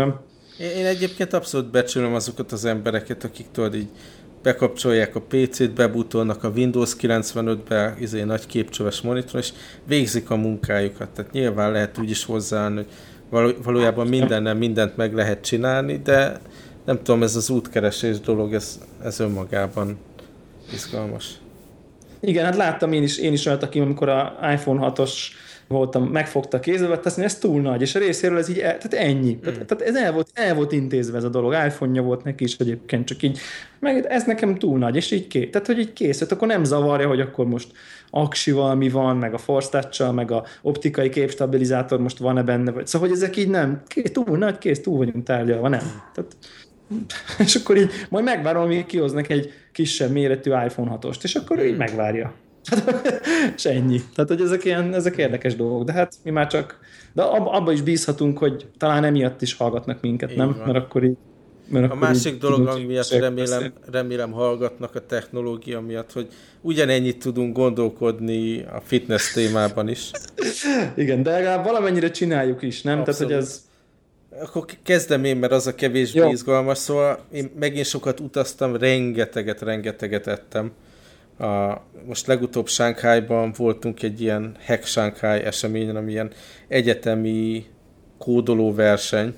Én egyébként abszolút becsülöm azokat az embereket, akik tudod így bekapcsolják a PC-t, bebutolnak a Windows 95-be, izé nagy képcsöves monitor, és végzik a munkájukat. Tehát nyilván lehet úgy is hozzáállni, hogy valójában mindennel mindent meg lehet csinálni, de nem tudom, ez az útkeresés dolog, ez, ez önmagában izgalmas. Igen, hát láttam én is, én is olyat, aki amikor a iPhone 6-os voltam, megfogta a kézbe, azt mondja, ez túl nagy, és a részéről ez így, el, tehát ennyi. Mm. Tehát, tehát, ez el volt, el volt intézve ez a dolog, iPhone-ja volt neki is egyébként, csak így, meg ez nekem túl nagy, és így kész. Tehát, hogy így kész, akkor nem zavarja, hogy akkor most aksival mi van, meg a force meg a optikai képstabilizátor most van-e benne, vagy szóval, hogy ezek így nem, kész, túl nagy, kész, túl vagyunk tárgyalva, nem. Tehát, és akkor így majd megvárom, amíg kihoznak egy kisebb méretű iPhone 6-ost, és akkor így megvárja. és ennyi. Tehát, hogy ezek, ilyen, ezek érdekes dolgok, de hát mi már csak, de ab, abba is bízhatunk, hogy talán emiatt is hallgatnak minket, így nem? Van. Mert akkor így mert a másik dolog, ami miatt remélem, remélem hallgatnak a technológia miatt, hogy ugyanennyit tudunk gondolkodni a fitness témában is. Igen, de legalább valamennyire csináljuk is, nem? Abszolút. Tehát, hogy ez... Akkor kezdem én, mert az a kevésbé Jó. izgalmas, szóval én megint sokat utaztam, rengeteget, rengeteget ettem. A, most legutóbb Sánkhájban voltunk egy ilyen Hack Shanghai eseményen, ami ilyen egyetemi kódoló verseny,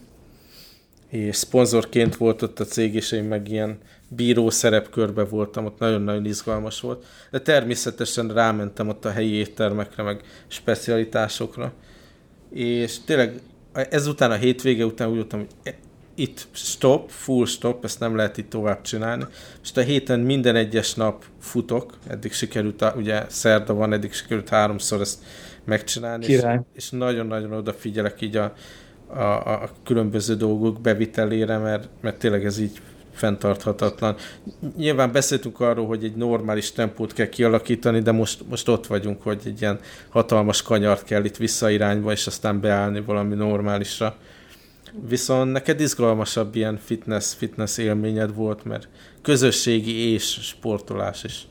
és szponzorként volt ott a cég, és én meg ilyen bíró szerepkörbe voltam, ott nagyon-nagyon izgalmas volt. De természetesen rámentem ott a helyi éttermekre, meg specialitásokra. És tényleg ezután a hétvége után úgy voltam, hogy itt stop, full stop, ezt nem lehet itt tovább csinálni. És a héten minden egyes nap futok, eddig sikerült, ugye szerda van, eddig sikerült háromszor ezt megcsinálni, Király. és, és nagyon-nagyon odafigyelek így a, a, a különböző dolgok bevitelére, mert, mert tényleg ez így fenntarthatatlan. Nyilván beszéltünk arról, hogy egy normális tempót kell kialakítani, de most, most ott vagyunk, hogy egy ilyen hatalmas kanyart kell itt visszairányba, és aztán beállni valami normálisra. Viszont neked izgalmasabb ilyen fitness, fitness élményed volt, mert közösségi és sportolás is.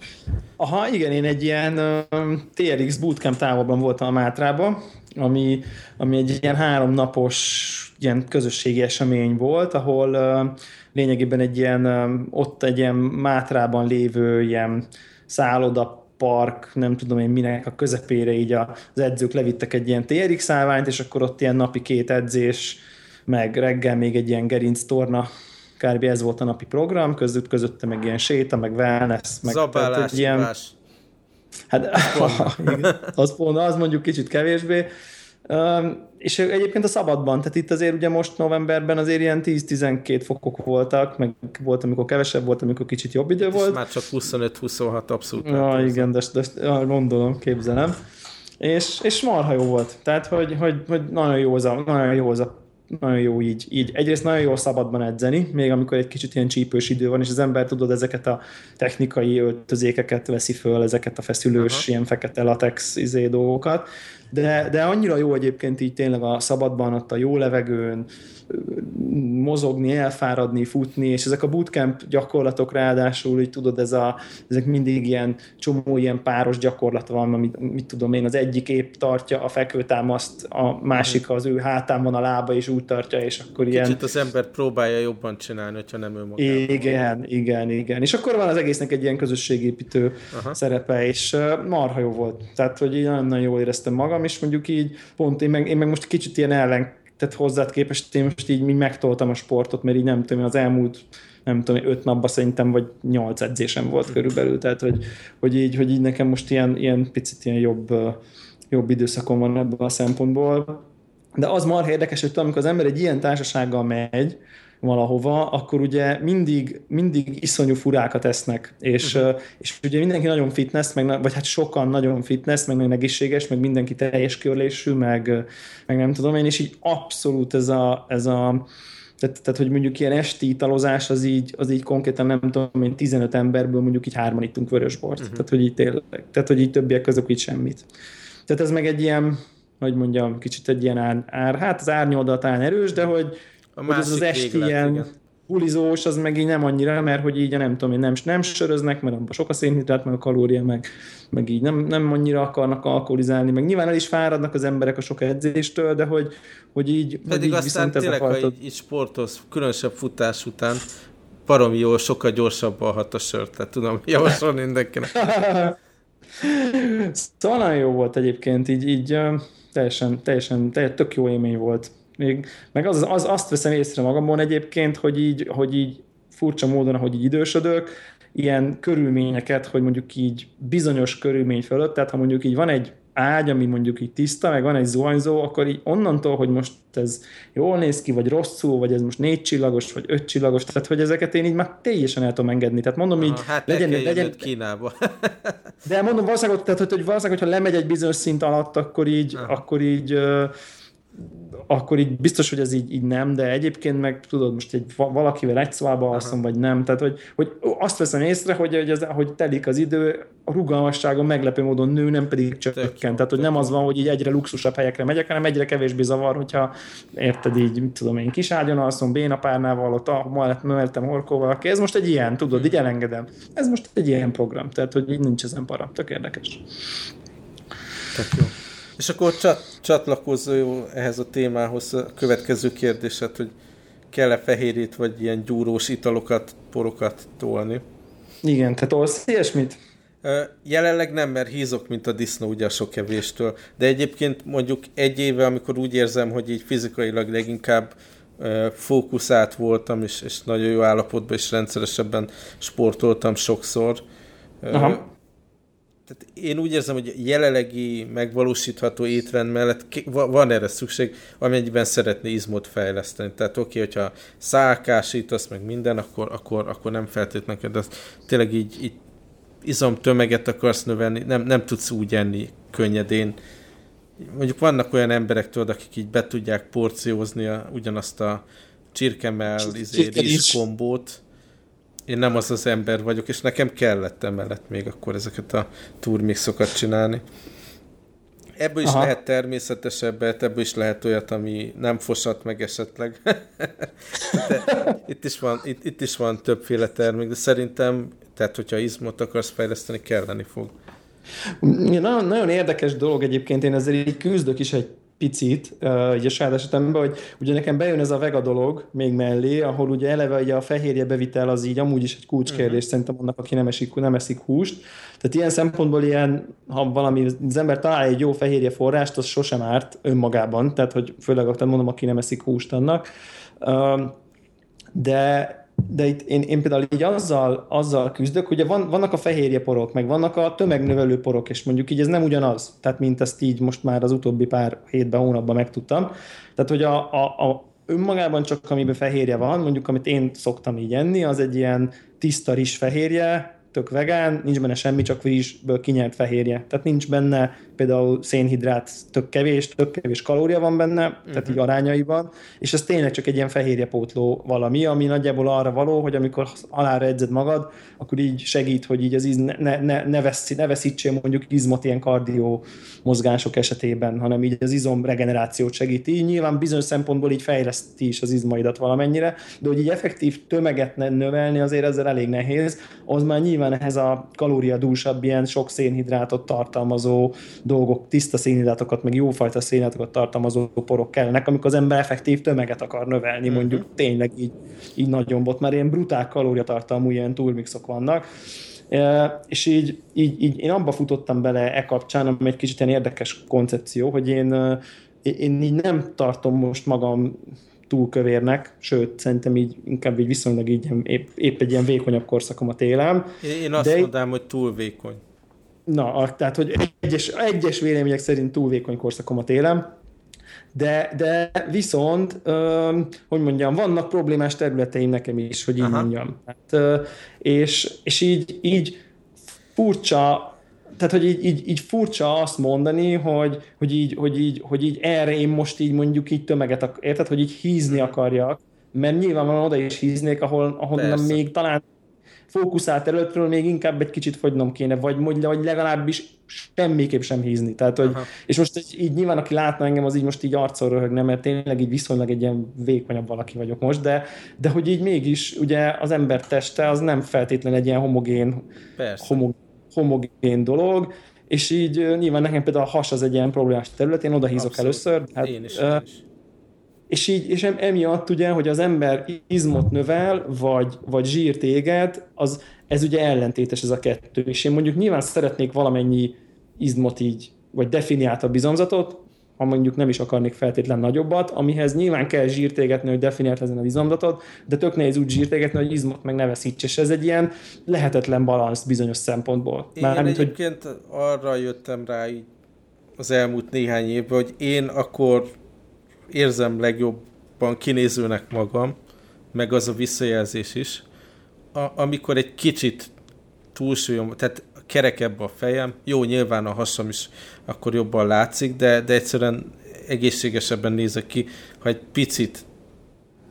Aha, igen, én egy ilyen uh, TRX bootcamp távolban voltam a Mátrában, ami, ami egy ilyen háromnapos ilyen közösségi esemény volt, ahol uh, lényegében egy ilyen, uh, ott egy ilyen Mátrában lévő ilyen szálloda park, nem tudom én minek a közepére így az edzők levittek egy ilyen TRX állványt, és akkor ott ilyen napi két edzés, meg reggel még egy ilyen gerinc torna kb. ez volt a napi program, között közötte meg ilyen séta, meg wellness, meg Zabálás, tehát, ilyen, Hát az, pont, az mondjuk kicsit kevésbé. És egyébként a szabadban, tehát itt azért ugye most novemberben azért ilyen 10-12 fokok voltak, meg volt, amikor kevesebb volt, amikor kicsit jobb idő volt. És már csak 25-26 abszolút. Ja, igen, de, de, de gondolom, képzelem. És, és marha jó volt. Tehát, hogy, hogy, hogy nagyon, jó az a, nagyon jó az a nagyon jó így, így. Egyrészt nagyon jó szabadban edzeni, még amikor egy kicsit ilyen csípős idő van, és az ember tudod ezeket a technikai öltözékeket veszi föl, ezeket a feszülős, Aha. ilyen fekete latex izé dolgokat, de, de annyira jó egyébként így tényleg a szabadban, ott a jó levegőn, mozogni, elfáradni, futni, és ezek a bootcamp gyakorlatok ráadásul, így tudod, ez a, ezek mindig ilyen csomó ilyen páros gyakorlat van, amit mit tudom én, az egyik épp tartja a fekvőtámaszt, a másik az ő hátán van a lába, és úgy tartja, és akkor Kicsit ilyen... Kicsit az ember próbálja jobban csinálni, hogyha nem ő maga. Igen, igen, igen. És akkor van az egésznek egy ilyen közösségépítő Aha. szerepe, és marha jó volt. Tehát, hogy én nagyon-nagyon jól éreztem magam, és mondjuk így pont én meg, én meg most kicsit ilyen ellen tehát hozzád képest én most így, így megtoltam a sportot, mert így nem tudom, az elmúlt nem tudom, öt napban szerintem, vagy nyolc edzésem volt körülbelül, tehát hogy, hogy, így, hogy így nekem most ilyen, ilyen picit ilyen jobb, jobb időszakon van ebből a szempontból. De az már érdekes, hogy amikor az ember egy ilyen társasággal megy, valahova, akkor ugye mindig, mindig iszonyú furákat esznek, és, uh-huh. és ugye mindenki nagyon fitness, meg, vagy hát sokan nagyon fitness, meg nagyon egészséges, meg mindenki teljes körlésű, meg, meg nem tudom én, és így abszolút ez a, ez a tehát, tehát, hogy mondjuk ilyen esti italozás, az így, az így konkrétan nem tudom, én 15 emberből mondjuk így hárman ittunk vörösbort. Uh-huh. Tehát, hogy így tényleg, tehát, hogy így többiek közök így semmit. Tehát ez meg egy ilyen, hogy mondjam, kicsit egy ilyen ár, ár hát az árnyoldal talán erős, de hogy, a hogy az az esti ilyen igen. bulizós, az meg így nem annyira, mert hogy így nem tudom, nem, nem söröznek, mert abban sok a szénhidrát, meg a kalória, meg, meg így nem, nem annyira akarnak alkoholizálni, meg nyilván el is fáradnak az emberek a sok edzéstől, de hogy, hogy így Pedig így aztán tényleg, ha így, így sportolsz, különösebb futás után, baromi jól, sokkal gyorsabban hat a sört, tehát tudom javasolni mindenkinek. szóval nagyon jó volt egyébként, így, így teljesen, teljesen, teljesen tök jó élmény volt. Még, meg az, az, azt veszem észre magamon egyébként, hogy így, hogy így furcsa módon, ahogy így idősödök, ilyen körülményeket, hogy mondjuk így bizonyos körülmény fölött, tehát ha mondjuk így van egy ágy, ami mondjuk így tiszta, meg van egy zuhanyzó, akkor így onnantól, hogy most ez jól néz ki, vagy rosszul, vagy ez most négy csillagos, vagy öt csillagos, tehát hogy ezeket én így már teljesen el tudom engedni. Tehát mondom így, hát legyen, legyen, Kínába. de mondom valószínűleg, tehát, hogy, hogy valószínűleg, hogyha lemegy egy bizonyos szint alatt, akkor így, Aha. akkor így akkor így biztos, hogy ez így, így nem, de egyébként meg tudod, most egy valakivel egy szobába alszom, vagy nem, tehát hogy, hogy azt veszem észre, hogy, hogy, ez, hogy telik az idő, a rugalmasságon meglepő módon nő, nem pedig csökken. Tehát, hogy nem az van, hogy így egyre luxusabb helyekre megyek, hanem egyre kevésbé zavar, hogyha érted így, mit tudom én, kis ágyon alszom, bénapárnával, ott mellett, mellettem horkóval, ez most egy ilyen, tudod, így elengedem. Ez most egy ilyen program, tehát, hogy így nincs ezen para, tök érdekes. Tök jó. És akkor csat, csatlakozó ehhez a témához a következő kérdéset, hogy kell-e fehérjét vagy ilyen gyúrós italokat, porokat tolni? Igen, te tolsz ilyesmit? Jelenleg nem, mert hízok, mint a disznó ugye a sok kevéstől. De egyébként mondjuk egy éve, amikor úgy érzem, hogy így fizikailag leginkább fókuszált voltam, és, és nagyon jó állapotban, és rendszeresebben sportoltam sokszor, Aha tehát én úgy érzem, hogy jelenlegi megvalósítható étrend mellett van erre szükség, amennyiben szeretné izmot fejleszteni. Tehát oké, okay, hogyha szálkásítasz meg minden, akkor, akkor, akkor nem feltétlenül, de tényleg így, így izomtömeget akarsz növelni, nem, nem tudsz úgy enni könnyedén. Mondjuk vannak olyan emberek, tudod, akik így be tudják porciózni a, ugyanazt a csirkemel, izé, kombót, én nem az az ember vagyok, és nekem kellett emellett még akkor ezeket a turmixokat csinálni. Ebből is Aha. lehet természetesebbet, ebből is lehet olyat, ami nem fosat meg esetleg. de itt is, van, itt, itt is van többféle termék, de szerintem, tehát hogyha izmot akarsz fejleszteni, kelleni fog. Nagyon, nagyon érdekes dolog egyébként, én ezzel így küzdök is egy picit, uh, a saját esetemben, hogy ugye nekem bejön ez a vega dolog még mellé, ahol ugye eleve ugye a fehérje bevitel az így amúgy is egy kulcskérdés uh-huh. szerintem annak, aki nem, esik, nem eszik húst. Tehát ilyen szempontból ilyen, ha valami, az ember talál egy jó fehérje forrást, az sosem árt önmagában, tehát hogy főleg akkor mondom, aki nem eszik húst annak. Uh, de de itt én, én például így azzal, azzal küzdök, hogy van, vannak a fehérje porok, meg vannak a tömegnövelő porok, és mondjuk így ez nem ugyanaz, tehát mint ezt így most már az utóbbi pár hétben, hónapban megtudtam. Tehát, hogy a, a, a önmagában csak amiben fehérje van, mondjuk amit én szoktam így enni, az egy ilyen tiszta rizs fehérje, tök vegán, nincs benne semmi, csak rizsből kinyert fehérje. Tehát nincs benne például szénhidrát tök kevés, tök kevés kalória van benne, uh-huh. tehát így mhm. arányaiban, és ez tényleg csak egy ilyen fehérjepótló valami, ami nagyjából arra való, hogy amikor alára edzed magad, akkor így segít, hogy így az íz ne, ne, ne, veszi, ne veszítsél mondjuk izmot ilyen kardió mozgások esetében, hanem így az izom regenerációt segíti. Így nyilván bizonyos szempontból így fejleszti is az izmaidat valamennyire, de hogy így effektív tömeget növelni azért ezzel elég nehéz, az már nyilván ehhez a kalóriadúsabb, ilyen sok szénhidrátot tartalmazó dolgok, tiszta szénhidrátokat, meg jófajta szénhidrátokat tartalmazó porok kellenek, amikor az ember effektív tömeget akar növelni, uh-huh. mondjuk tényleg így, így nagyon bot, mert ilyen brutál kalóriatartalmú ilyen turmixok vannak, és így, így, így én abba futottam bele e kapcsán, ami egy kicsit ilyen érdekes koncepció, hogy én, én így nem tartom most magam túl kövérnek, sőt, szerintem így inkább így viszonylag így épp, épp egy ilyen vékonyabb korszakom a télem. Én azt de mondanám, hogy túl vékony. Na, tehát, hogy egyes, egyes vélemények szerint túl vékony korszakom a télem, de, de viszont, ö, hogy mondjam, vannak problémás területeim nekem is, hogy így Aha. mondjam. Hát, ö, és, és így, így furcsa tehát, hogy így, így, így furcsa azt mondani, hogy, hogy, így, hogy, így, hogy így erre én most így mondjuk így tömeget, ak- érted, hogy így hízni akarjak, mert nyilvánvalóan oda is híznék, ahol, ahol még talán fókuszált területről még inkább egy kicsit fogynom kéne, vagy, vagy legalábbis semmiképp sem hízni. Tehát, hogy, és most így, nyilván, aki látna engem, az így most így arcol röhögne, mert tényleg így viszonylag egy ilyen vékonyabb valaki vagyok most, de, de hogy így mégis ugye az ember teste az nem feltétlenül egy ilyen homogén, homogén, homogén dolog, és így nyilván nekem például a has az egy ilyen problémás terület, én oda hízok Abszolút. először. Hát, én is, én is és így, és emiatt ugye, hogy az ember izmot növel, vagy, vagy zsírt éget, az, ez ugye ellentétes ez a kettő. És én mondjuk nyilván szeretnék valamennyi izmot így, vagy definiáltabb izomzatot, ha mondjuk nem is akarnék feltétlen nagyobbat, amihez nyilván kell zsírt égetni, hogy definiált ezen az izomzatot, de tök nehéz úgy zsírt égetni, hogy izmot meg ne veszíts, és ez egy ilyen lehetetlen balansz bizonyos szempontból. Én Már, egyébként hogy... arra jöttem rá így az elmúlt néhány évben, hogy én akkor érzem legjobban kinézőnek magam, meg az a visszajelzés is, a, amikor egy kicsit túlsúlyom, tehát kerekebb a fejem, jó, nyilván a hasam is akkor jobban látszik, de, de egyszerűen egészségesebben nézek ki, ha egy picit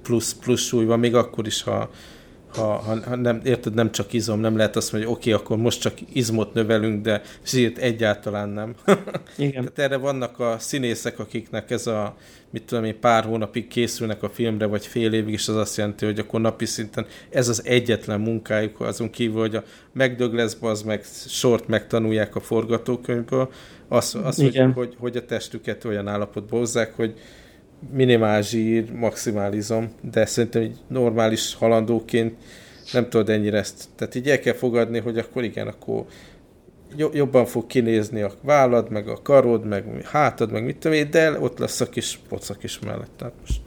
plusz, plusz súly van, még akkor is, ha, ha, ha, ha nem, érted, nem csak izom, nem lehet azt mondani, hogy oké, okay, akkor most csak izmot növelünk, de zsírt egyáltalán nem. Igen. Tehát erre vannak a színészek, akiknek ez a, mit tudom én, pár hónapig készülnek a filmre, vagy fél évig, és az azt jelenti, hogy akkor napi szinten ez az egyetlen munkájuk, azon kívül, hogy a megdög lesz, az meg sort megtanulják a forgatókönyvből, az, az hogy, hogy, hogy a testüket olyan állapotba hozzák, hogy minimál zsír, maximalizom, de szerintem egy normális halandóként nem tudod ennyire ezt. Tehát így el kell fogadni, hogy akkor igen, akkor jobban fog kinézni a vállad, meg a karod, meg a hátad, meg mit tudom én, de ott lesz a kis pocak is mellett. Most...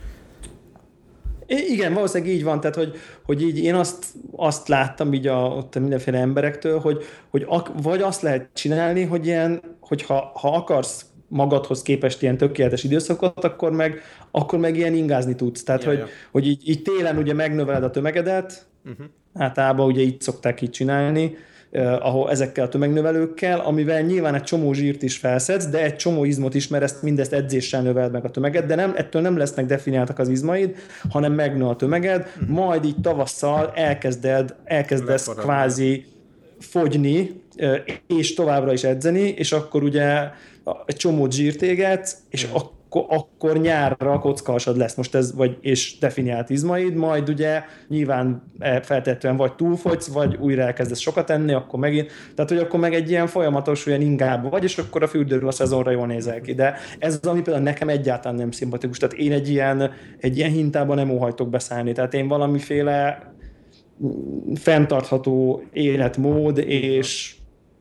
Igen, valószínűleg így van, tehát hogy, hogy így én azt, azt láttam így a, ott mindenféle emberektől, hogy, hogy ak, vagy azt lehet csinálni, hogy ilyen, hogy ha, ha akarsz magadhoz képest ilyen tökéletes időszakot, akkor meg, akkor meg ilyen ingázni tudsz. Tehát, ja, hogy, ja. hogy így, így télen ugye megnöveled a tömegedet, uh-huh. általában ugye így szokták így csinálni, eh, ahol ezekkel a tömegnövelőkkel, amivel nyilván egy csomó zsírt is felszedsz, de egy csomó izmot is, mert ezt mindezt edzéssel növeld meg a tömeget, de nem, ettől nem lesznek definiáltak az izmaid, hanem megnő a tömeged, uh-huh. majd így tavasszal elkezded, elkezdesz Leparadni. kvázi fogyni, és továbbra is edzeni, és akkor ugye egy csomó zsírt égetsz, és akkor, akkor nyárra kockasad lesz most ez, vagy, és definiált izmaid, majd ugye nyilván e, feltétlenül vagy túlfogysz, vagy újra elkezdesz sokat enni, akkor megint, tehát hogy akkor meg egy ilyen folyamatos olyan ingába vagy, és akkor a fürdőről a szezonra jól nézel ki. De ez az, ami például nekem egyáltalán nem szimpatikus. Tehát én egy ilyen, egy ilyen hintában nem óhajtok beszállni. Tehát én valamiféle fenntartható életmód és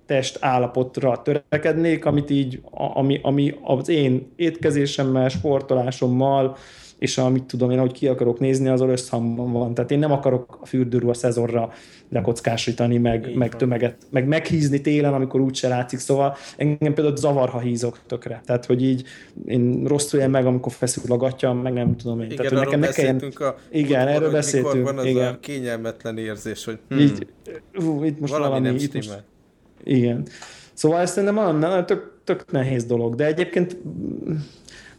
test állapotra törekednék, amit így, ami, ami az én étkezésemmel, sportolásommal, és amit tudom én, hogy ki akarok nézni, az összhangban van. Tehát én nem akarok a fürdőről a szezonra lekockásítani, meg, meg tömeget, meg meghízni télen, amikor úgyse látszik. Szóval engem például zavar, ha hízok tökre. Tehát, hogy így én rosszul én meg, amikor feszül a gatya, meg nem tudom én. Igen, Tehát, hogy nekem ne kelljen... a Igen, erről beszéltünk. van az igen. a kényelmetlen érzés, hogy hm, így, ú, itt most valami, valami nem itt most, Igen. Szóval ezt nem tök, tök nehéz dolog, de egyébként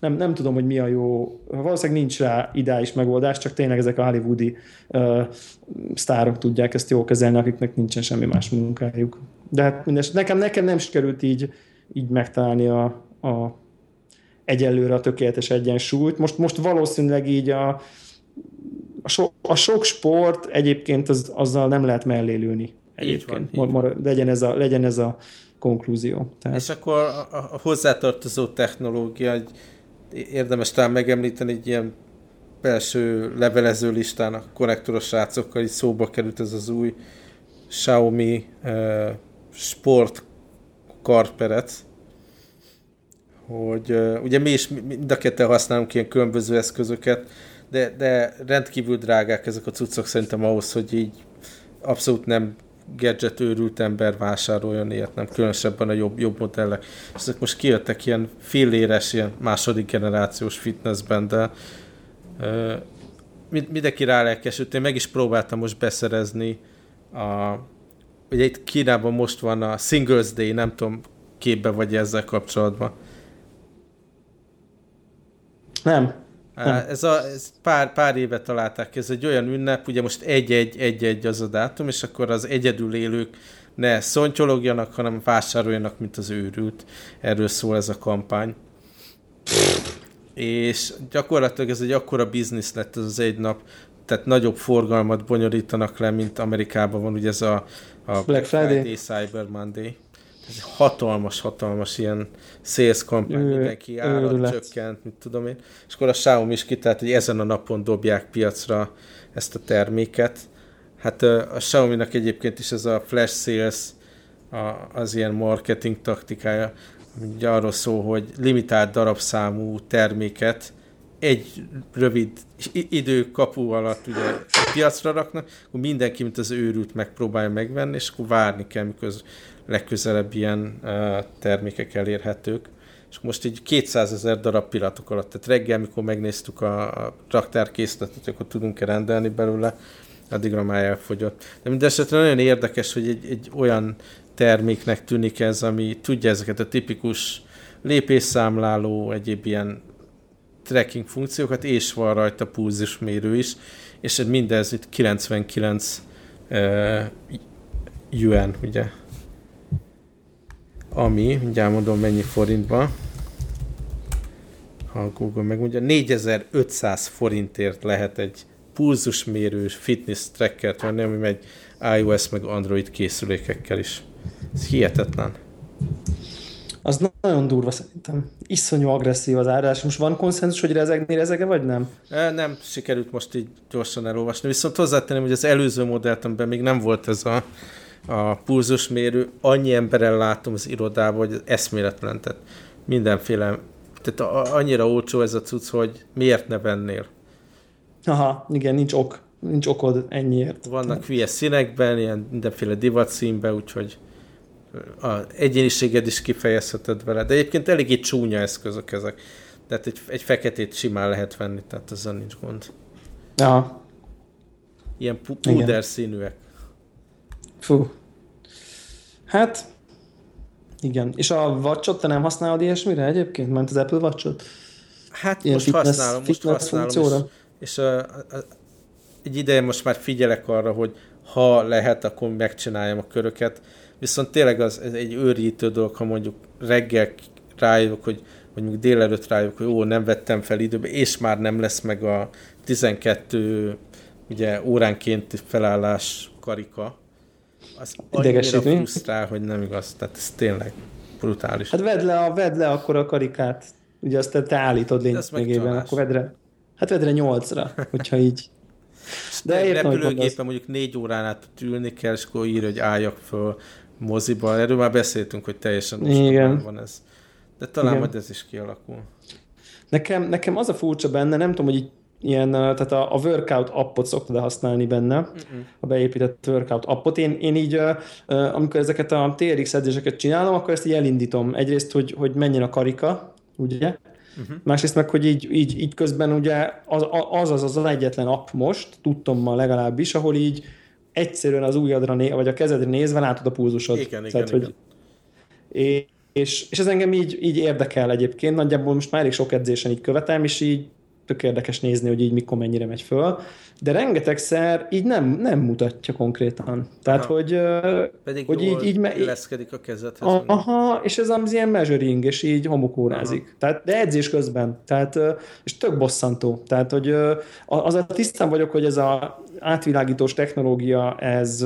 nem, nem tudom, hogy mi a jó, valószínűleg nincs rá ideális megoldás, csak tényleg ezek a hollywoodi uh, sztárok tudják ezt jól kezelni, akiknek nincsen semmi más munkájuk. De hát mindes, nekem, nekem nem sikerült így, így megtalálni a, a egyelőre a tökéletes egyensúlyt. Most, most valószínűleg így a, a, so, a sok sport egyébként az, azzal nem lehet mellélőni. Egyébként. Így van, így van. Legyen, ez a, legyen ez a konklúzió. Tehát... És akkor a, a hozzátartozó technológia, egy érdemes talán megemlíteni egy ilyen belső levelező listán a konnektoros srácokkal így szóba került ez az új Xiaomi uh, Sport karperec, hogy uh, ugye mi is mind a ketten használunk ilyen különböző eszközöket, de, de rendkívül drágák ezek a cuccok szerintem ahhoz, hogy így abszolút nem gadget őrült ember vásároljon ilyet, nem különösebben a jobb, jobb modellek. Ezek most kijöttek ilyen filléres, ilyen második generációs fitnessben, de uh, mindenki rálelkesült. Én meg is próbáltam most beszerezni a ugye itt Kínában most van a Singles Day, nem tudom, képbe vagy ezzel kapcsolatban. Nem. Ez, a, ez pár, pár éve találták, ez egy olyan ünnep, ugye most egy-egy-egy-egy az a dátum, és akkor az egyedül élők ne szontyologjanak, hanem vásároljanak, mint az őrült. Erről szól ez a kampány. és gyakorlatilag ez egy akkora biznisz lett ez az egy nap, tehát nagyobb forgalmat bonyolítanak le, mint Amerikában van ugye ez a, a Black Friday. Friday, Cyber Monday ez hatalmas, hatalmas ilyen sales kampány, mindenki árat csökkent, mit tudom én. És akkor a Xiaomi is kitalált, hogy ezen a napon dobják piacra ezt a terméket. Hát a Xiaomi-nak egyébként is ez a flash sales az ilyen marketing taktikája, ugye arról szól, hogy limitált darabszámú terméket egy rövid idő kapu alatt ugye piacra raknak, akkor mindenki, mint az őrült megpróbálja megvenni, és akkor várni kell, mikor legközelebb ilyen termékek elérhetők, és most így 200 ezer darab pillanatok alatt, tehát reggel, mikor megnéztük a, a raktárkészletet, akkor tudunk-e rendelni belőle, addigra már elfogyott. De mindesetre nagyon érdekes, hogy egy, egy olyan terméknek tűnik ez, ami tudja ezeket a tipikus lépésszámláló, egyéb ilyen tracking funkciókat, és van rajta pulzusmérő is, és mindez itt 99 uh, yuan, ugye? Ami, mindjárt mondom mennyi forintba, ha a Google megmondja, 4500 forintért lehet egy pulzusmérő fitness trackert venni, ami megy iOS meg Android készülékekkel is. Ez hihetetlen. Az nagyon durva szerintem. Iszonyú agresszív az árás. Most van konszenzus, hogy rezegni rezege, vagy nem? E, nem sikerült most így gyorsan elolvasni. Viszont hozzátenném, hogy az előző modellt, amiben még nem volt ez a, a pulzusmérő, annyi emberrel látom az irodában, hogy eszméletlen. Tehát mindenféle, tehát annyira olcsó ez a cucc, hogy miért ne vennél? Aha, igen, nincs ok. Nincs okod ennyiért. Vannak hülye színekben, ilyen mindenféle divat színben, úgyhogy a egyéniséged is kifejezheted vele. De egyébként eléggé csúnya eszközök ezek. Tehát egy, egy feketét simán lehet venni, tehát ezzel nincs gond. Ja. Ilyen pu- puder színűek. Fú. Hát, igen. És a watch te nem használod ilyesmire egyébként? Ment az Apple watch Hát Ilyen most fitness, használom, most használom. Funkcióra? És, és a, a, a, egy ideje most már figyelek arra, hogy ha lehet, akkor megcsináljam a köröket, viszont tényleg az ez egy őrítő dolog, ha mondjuk reggel rájövök, hogy vagy mondjuk délelőtt rájövök, hogy ó, nem vettem fel időbe, és már nem lesz meg a 12 ugye óránként felállás karika, az annyira frusztrál, hogy nem igaz. Tehát ez tényleg brutális. Hát vedd le, a, vedd le akkor a karikát. Ugye azt te, te állítod lényegében, akkor vedd le. Hát vedd le nyolcra, hogyha így. De értem, repülőgépen mondjuk négy órán át ülni kell, és akkor írja, hogy álljak föl moziba. Erről már beszéltünk, hogy teljesen Igen. van ez. De talán Igen. majd ez is kialakul. Nekem, nekem az a furcsa benne, nem tudom, hogy így ilyen, tehát a, a workout appot szoktad használni benne, uh-uh. a beépített workout appot. Én, én így, amikor ezeket a TRX edzéseket csinálom, akkor ezt így elindítom. Egyrészt, hogy, hogy menjen a karika, ugye? Uh-huh. Másrészt meg, hogy így, így, így közben ugye az, az, az az egyetlen app most, tudtom ma legalábbis, ahol így egyszerűen az ujjadra né- vagy a kezedre nézve látod a pulzusod. Igen, Tehát, igen, hogy igen. És, és ez engem így, így érdekel egyébként, nagyjából most már elég sok edzésen így követem, és így tök érdekes nézni, hogy így mikor mennyire megy föl, de rengetegszer így nem, nem mutatja konkrétan. Tehát, Aha. hogy, Pedig hogy így, így me- illeszkedik a kezedhez. Aha, és ez az ilyen measuring, és így homokórázik. Tehát, de edzés közben. Tehát, és tök bosszantó. Tehát, hogy az a tisztán vagyok, hogy ez a átvilágítós technológia, ez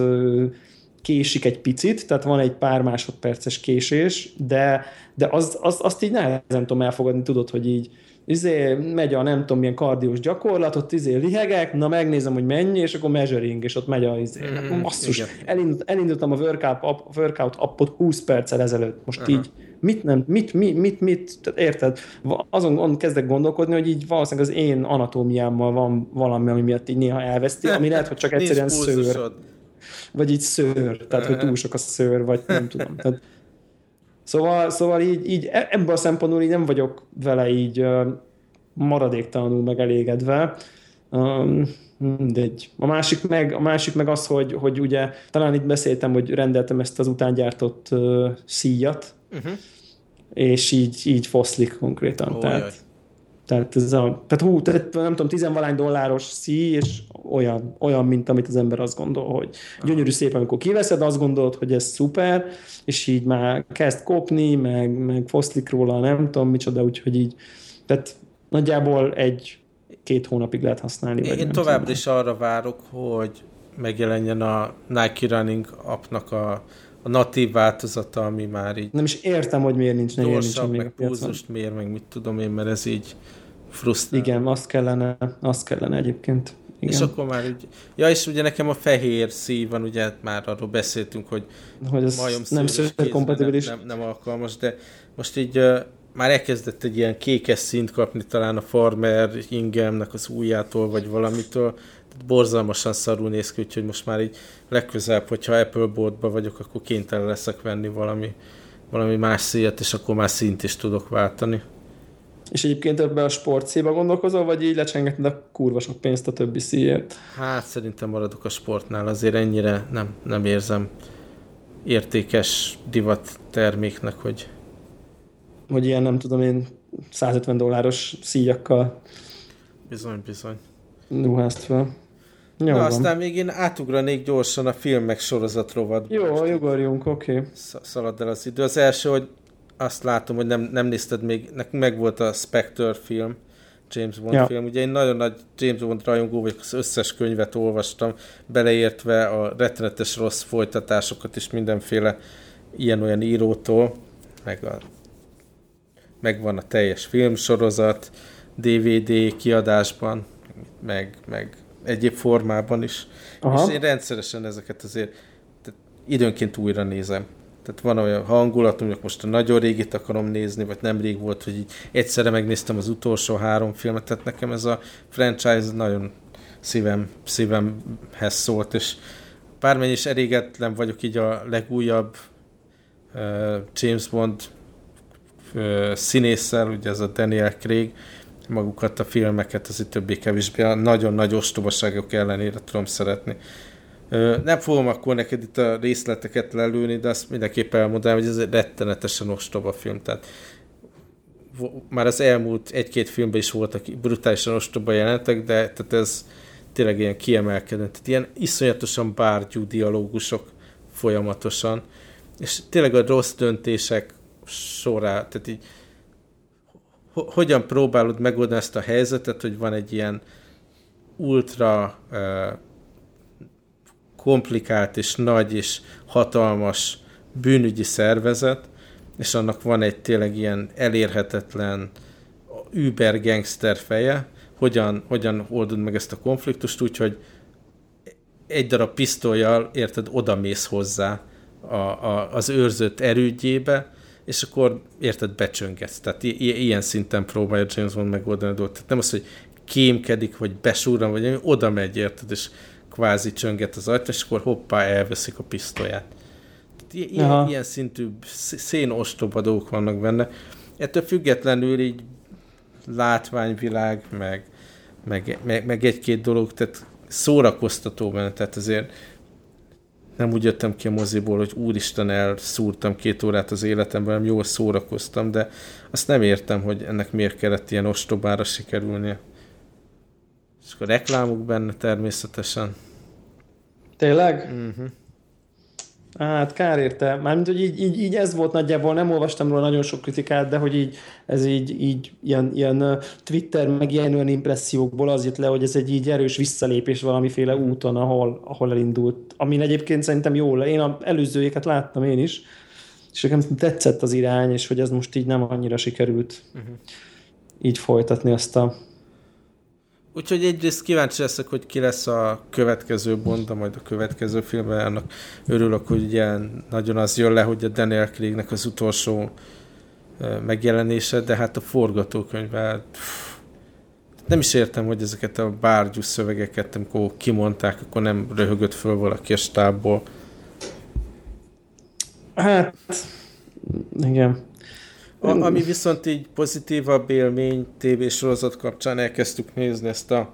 késik egy picit, tehát van egy pár másodperces késés, de, de az, az, azt így nehezen tudom elfogadni, tudod, hogy így izé, megy a nem tudom milyen kardiós gyakorlat, ott izé lihegek, na megnézem, hogy mennyi, és akkor measuring, és ott megy a izé. Mm, Basszus, elindult, elindultam a workout, app, workout appot 20 perccel ezelőtt, most uh-huh. így mit nem, mit, mit, mit, mit, tehát érted? Azon kezdek gondolkodni, hogy így valószínűleg az én anatómiámmal van valami, ami miatt így néha elveszti, ami lehet, hogy csak egyszerűen szőr. Vagy így szőr, tehát hogy túl sok a szőr, vagy nem tudom. Tehát, Szóval, szóval így, így e, ebből a szempontból így nem vagyok vele így maradéktalanul megelégedve. Um, mindegy. A másik meg, a másik meg az, hogy, hogy ugye talán itt beszéltem, hogy rendeltem ezt az utángyártott uh, szíjat, uh-huh. és így, így foszlik konkrétan. Oh, tehát, tehát, ez a, tehát hú, tehát nem tudom, tizenvalány dolláros szí, és olyan, olyan, mint amit az ember azt gondol, hogy gyönyörű szép, amikor kiveszed, azt gondolod, hogy ez szuper, és így már kezd kopni, meg, meg foszlik róla, nem tudom micsoda, úgyhogy így, tehát nagyjából egy két hónapig lehet használni. Én, én továbbra is arra várok, hogy megjelenjen a Nike Running appnak a, a natív változata, ami már így... Nem is értem, hogy miért nincs, még meg pulzust miért, meg mit tudom én, mert ez így frusztrál. Igen, azt kellene, azt kellene egyébként. Igen. És akkor már úgy... Ja, és ugye nekem a fehér szív van, ugye már arról beszéltünk, hogy, hogy ez nem kompatibilis. Nem, nem, nem alkalmas, de most így uh, már elkezdett egy ilyen kékes szint kapni talán a Farmer ingemnek az ujjától, vagy valamitől. Tehát borzalmasan szarul néz ki, úgyhogy most már így legközelebb, hogyha Apple boardba vagyok, akkor kénytelen leszek venni valami valami más szíjat, és akkor már szint is tudok váltani. És egyébként ebben a sportszéba gondolkozol, vagy így lecsengetni a kurva sok pénzt a többi szíjért? Hát szerintem maradok a sportnál, azért ennyire nem, nem érzem értékes divat terméknek, hogy... Hogy ilyen, nem tudom én, 150 dolláros szíjakkal Bizony, bizony. ruházt fel. Jó, Na, van. aztán még én átugranék gyorsan a filmek sorozat rovatba. Jó, jogorjunk, oké. Okay. Sz- szalad el az idő. Az első, hogy azt látom, hogy nem, nem nézted még, nekünk meg volt a Spectre film, James Bond Ja. film. Ugye én nagyon nagy James Bond rajongó vagyok, az összes könyvet olvastam, beleértve a rettenetes rossz folytatásokat is mindenféle ilyen-olyan írótól, meg, a, meg van a teljes filmsorozat, DVD kiadásban, meg, meg egyéb formában is. Aha. És én rendszeresen ezeket azért időnként újra nézem. Tehát van olyan hangulatom, hogy most a nagyon régit akarom nézni, vagy nem rég volt, hogy így egyszerre megnéztem az utolsó három filmet, tehát nekem ez a franchise nagyon szívem, szívemhez szólt, és bármennyi is elégetlen vagyok így a legújabb uh, James Bond uh, színésszel, ugye ez a Daniel Craig, magukat a filmeket, az itt többé-kevésbé a nagyon nagy ostobaságok ellenére tudom szeretni. Nem fogom akkor neked itt a részleteket lelőni, de azt mindenképp elmondanám, hogy ez egy rettenetesen ostoba film. Tehát már az elmúlt egy-két filmben is voltak brutálisan ostoba jelentek, de tehát ez tényleg ilyen kiemelkedő. Tehát ilyen iszonyatosan bárgyú dialógusok folyamatosan, és tényleg a rossz döntések során, tehát így ho- hogyan próbálod megoldani ezt a helyzetet, hogy van egy ilyen ultra uh, komplikált és nagy és hatalmas bűnügyi szervezet, és annak van egy tényleg ilyen elérhetetlen über gangster feje, hogyan, hogyan oldod meg ezt a konfliktust, úgyhogy egy darab pisztolyjal, érted, odamész hozzá a, a, az őrzött erődjébe, és akkor érted, becsöngetsz. Tehát ilyen szinten próbálja James Bond megoldani a dolgot. Tehát nem az, hogy kémkedik, vagy besúran, vagy oda megy, érted, és kvázi csönget az ajtó, és akkor hoppá, elveszik a pisztolyát. Ilyen, Aha. ilyen szintű sz- szénostoba dolgok vannak benne. Ettől függetlenül így látványvilág, meg, meg, meg, meg egy-két dolog, tehát szórakoztató benne, tehát azért nem úgy jöttem ki a moziból, hogy úristen elszúrtam két órát az életemben, hanem jól szórakoztam, de azt nem értem, hogy ennek miért kellett ilyen ostobára sikerülnie. És akkor reklámok benne természetesen. Tényleg? Uh-huh. Hát kár érte. Mármint, hogy így, így, így, ez volt nagyjából, nem olvastam róla nagyon sok kritikát, de hogy így, ez így, így ilyen, ilyen Twitter, meg ilyen olyan impressziókból az jött le, hogy ez egy így erős visszalépés valamiféle úton, ahol, ahol elindult. Amin egyébként szerintem jól, én az előzőjéket láttam én is, és nekem tetszett az irány, és hogy ez most így nem annyira sikerült uh-huh. így folytatni azt a... Úgyhogy egyrészt kíváncsi leszek, hogy ki lesz a következő Bonda, majd a következő filmben. Annak örülök, hogy ugye nagyon az jön le, hogy a Daniel Craignek az utolsó megjelenése, de hát a forgatókönyvvel pff, nem is értem, hogy ezeket a bárgyú szövegeket, amikor kimondták, akkor nem röhögött föl valaki a stábból. Hát, igen. A, ami viszont így pozitívabb élmény tévésorozat kapcsán elkezdtük nézni ezt a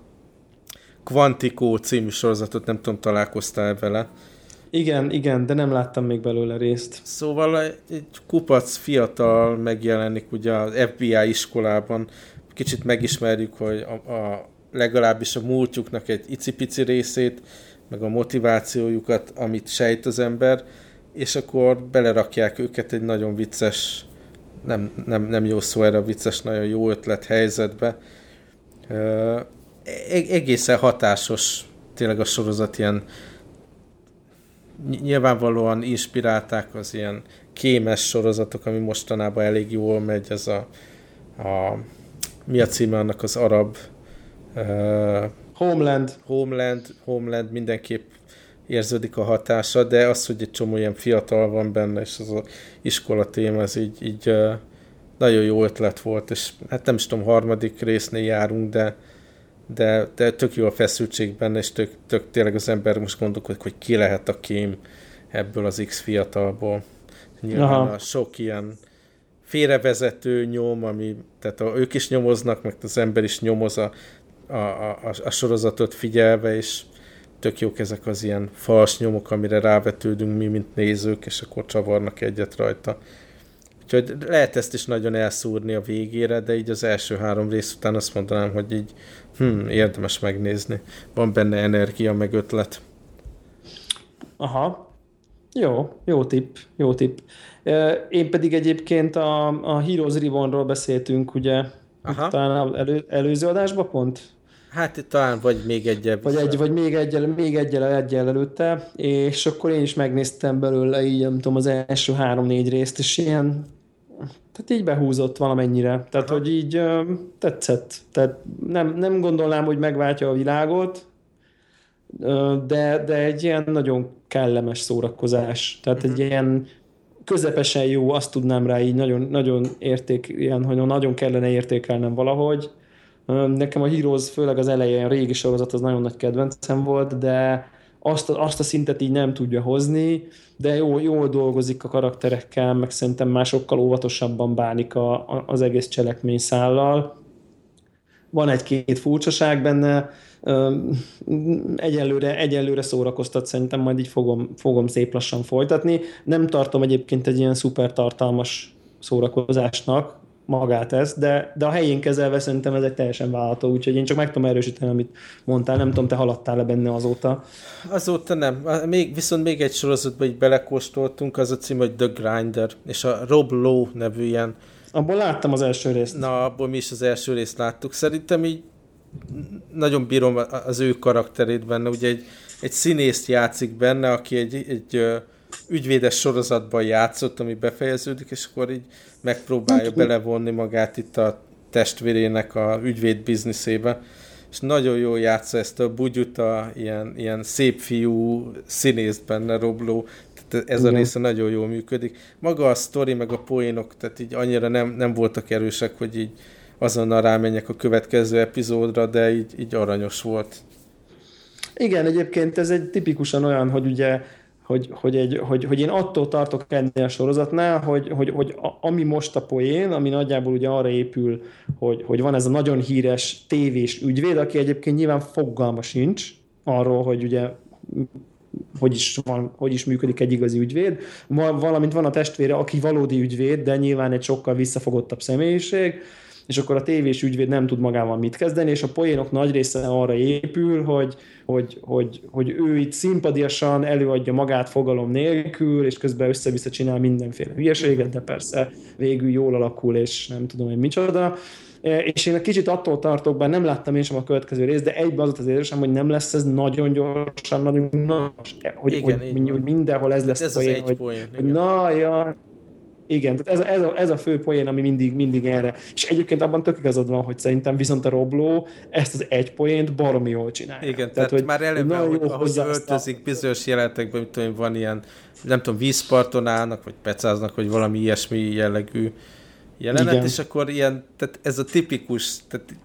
Quantico című sorozatot, nem tudom, találkoztál vele. Igen, igen, de nem láttam még belőle részt. Szóval egy, kupac fiatal megjelenik ugye az FBI iskolában, kicsit megismerjük, hogy a, a legalábbis a múltjuknak egy icipici részét, meg a motivációjukat, amit sejt az ember, és akkor belerakják őket egy nagyon vicces, nem, nem, nem jó szó erre a vicces, nagyon jó ötlet helyzetbe. Ö, e- egészen hatásos tényleg a sorozat ilyen ny- nyilvánvalóan inspirálták az ilyen kémes sorozatok, ami mostanában elég jól megy, ez a, a mi a címe annak az arab uh, Homeland. Homeland, Homeland mindenképp érződik a hatása, de az, hogy egy csomó ilyen fiatal van benne, és az a iskola téma, ez így, így nagyon jó ötlet volt, és hát nem is tudom, harmadik résznél járunk, de, de, de tök jó a feszültség benne, és tök, tök tényleg az ember most gondolkodik, hogy ki lehet a kém ebből az X fiatalból. Nyilván Aha. a sok ilyen félrevezető nyom, ami, tehát a, ők is nyomoznak, meg az ember is nyomoz a, a, a, a sorozatot figyelve, és tök jók ezek az ilyen fals nyomok, amire rávetődünk mi, mint nézők, és akkor csavarnak egyet rajta. Úgyhogy lehet ezt is nagyon elszúrni a végére, de így az első három rész után azt mondanám, hogy így hm, érdemes megnézni. Van benne energia, meg ötlet. Aha. Jó, jó tipp, jó tipp. Én pedig egyébként a, a Heroes Ribbonról beszéltünk, ugye, Aha. talán elő, előző adásban pont? Hát talán vagy még egyel Vagy, egy, vagy még egyel, még egyel, egyel előtte, és akkor én is megnéztem belőle így, nem tudom, az első három-négy részt, és ilyen, tehát így behúzott valamennyire. Tehát, Aha. hogy így tetszett. Tehát nem, nem gondolnám, hogy megváltja a világot, de, de egy ilyen nagyon kellemes szórakozás. Tehát uh-huh. egy mhm. ilyen közepesen jó, azt tudnám rá így nagyon, nagyon érték, ilyen, hogy nagyon kellene értékelnem valahogy. Nekem a Heroes, főleg az elején régi sorozat az nagyon nagy kedvencem volt, de azt, azt a szintet így nem tudja hozni, de jó, jól dolgozik a karakterekkel, meg szerintem már sokkal óvatosabban bánik a, a, az egész cselekmény szállal. Van egy-két furcsaság benne, egyelőre, egyelőre szórakoztat, szerintem majd így fogom, fogom szép lassan folytatni. Nem tartom egyébként egy ilyen szuper tartalmas szórakozásnak magát ezt, de, de a helyén kezelve szerintem ez egy teljesen vállalható, úgyhogy én csak meg tudom erősíteni, amit mondtál, nem tudom, te haladtál-e benne azóta? Azóta nem. Még, viszont még egy sorozatban így belekóstoltunk, az a cím, hogy The Grinder, és a Rob Lowe nevű ilyen Abból láttam az első részt. Na, abból mi is az első részt láttuk. Szerintem így nagyon bírom az ő karakterét benne, ugye egy, egy színészt játszik benne, aki egy, egy ügyvédes sorozatban játszott, ami befejeződik, és akkor így megpróbálja hát, belevonni magát itt a testvérének a ügyvéd bizniszébe, és nagyon jól játsza ezt a bugyuta, ilyen, ilyen szép fiú színészt benne, Robló, tehát ez Igen. a része nagyon jól működik. Maga a sztori, meg a poénok, tehát így annyira nem, nem voltak erősek, hogy így azonnal rámenjek a következő epizódra, de így, így aranyos volt. Igen, egyébként ez egy tipikusan olyan, hogy ugye hogy, hogy, egy, hogy, hogy én attól tartok ennél a sorozatnál, hogy, hogy, hogy a, ami most a poén, ami nagyjából ugye arra épül, hogy, hogy van ez a nagyon híres tévés ügyvéd, aki egyébként nyilván fogalma sincs arról, hogy ugye hogy is, van, hogy is működik egy igazi ügyvéd, valamint van a testvére, aki valódi ügyvéd, de nyilván egy sokkal visszafogottabb személyiség, és akkor a tévés ügyvéd nem tud magával mit kezdeni, és a poénok nagy része arra épül, hogy, hogy, hogy, hogy ő itt szimpadiasan előadja magát fogalom nélkül, és közben össze-vissza csinál mindenféle hülyeséget, de persze végül jól alakul, és nem tudom én micsoda. E, és én egy kicsit attól tartok, bár nem láttam én sem a következő részt, de egyben az az érzésem, hogy nem lesz ez nagyon gyorsan, nagyon nagy, hogy, igen, hogy, hogy mindenhol ez lesz ez poén, az hogy, poén, hogy na, ja, igen, tehát ez, ez, a, ez a fő poén, ami mindig, mindig erre. És egyébként abban tök igazad van, hogy szerintem viszont a Robló ezt az egy poént baromi jól csinálja. Igen, tehát, tehát hogy már eleve, hogy, ahogy öltözik a... bizonyos jelenetekben, mint tudom, van ilyen, nem tudom, vízparton állnak, vagy pecáznak, vagy valami ilyesmi jellegű jelenet, Igen. és akkor ilyen, tehát ez a tipikus, tehát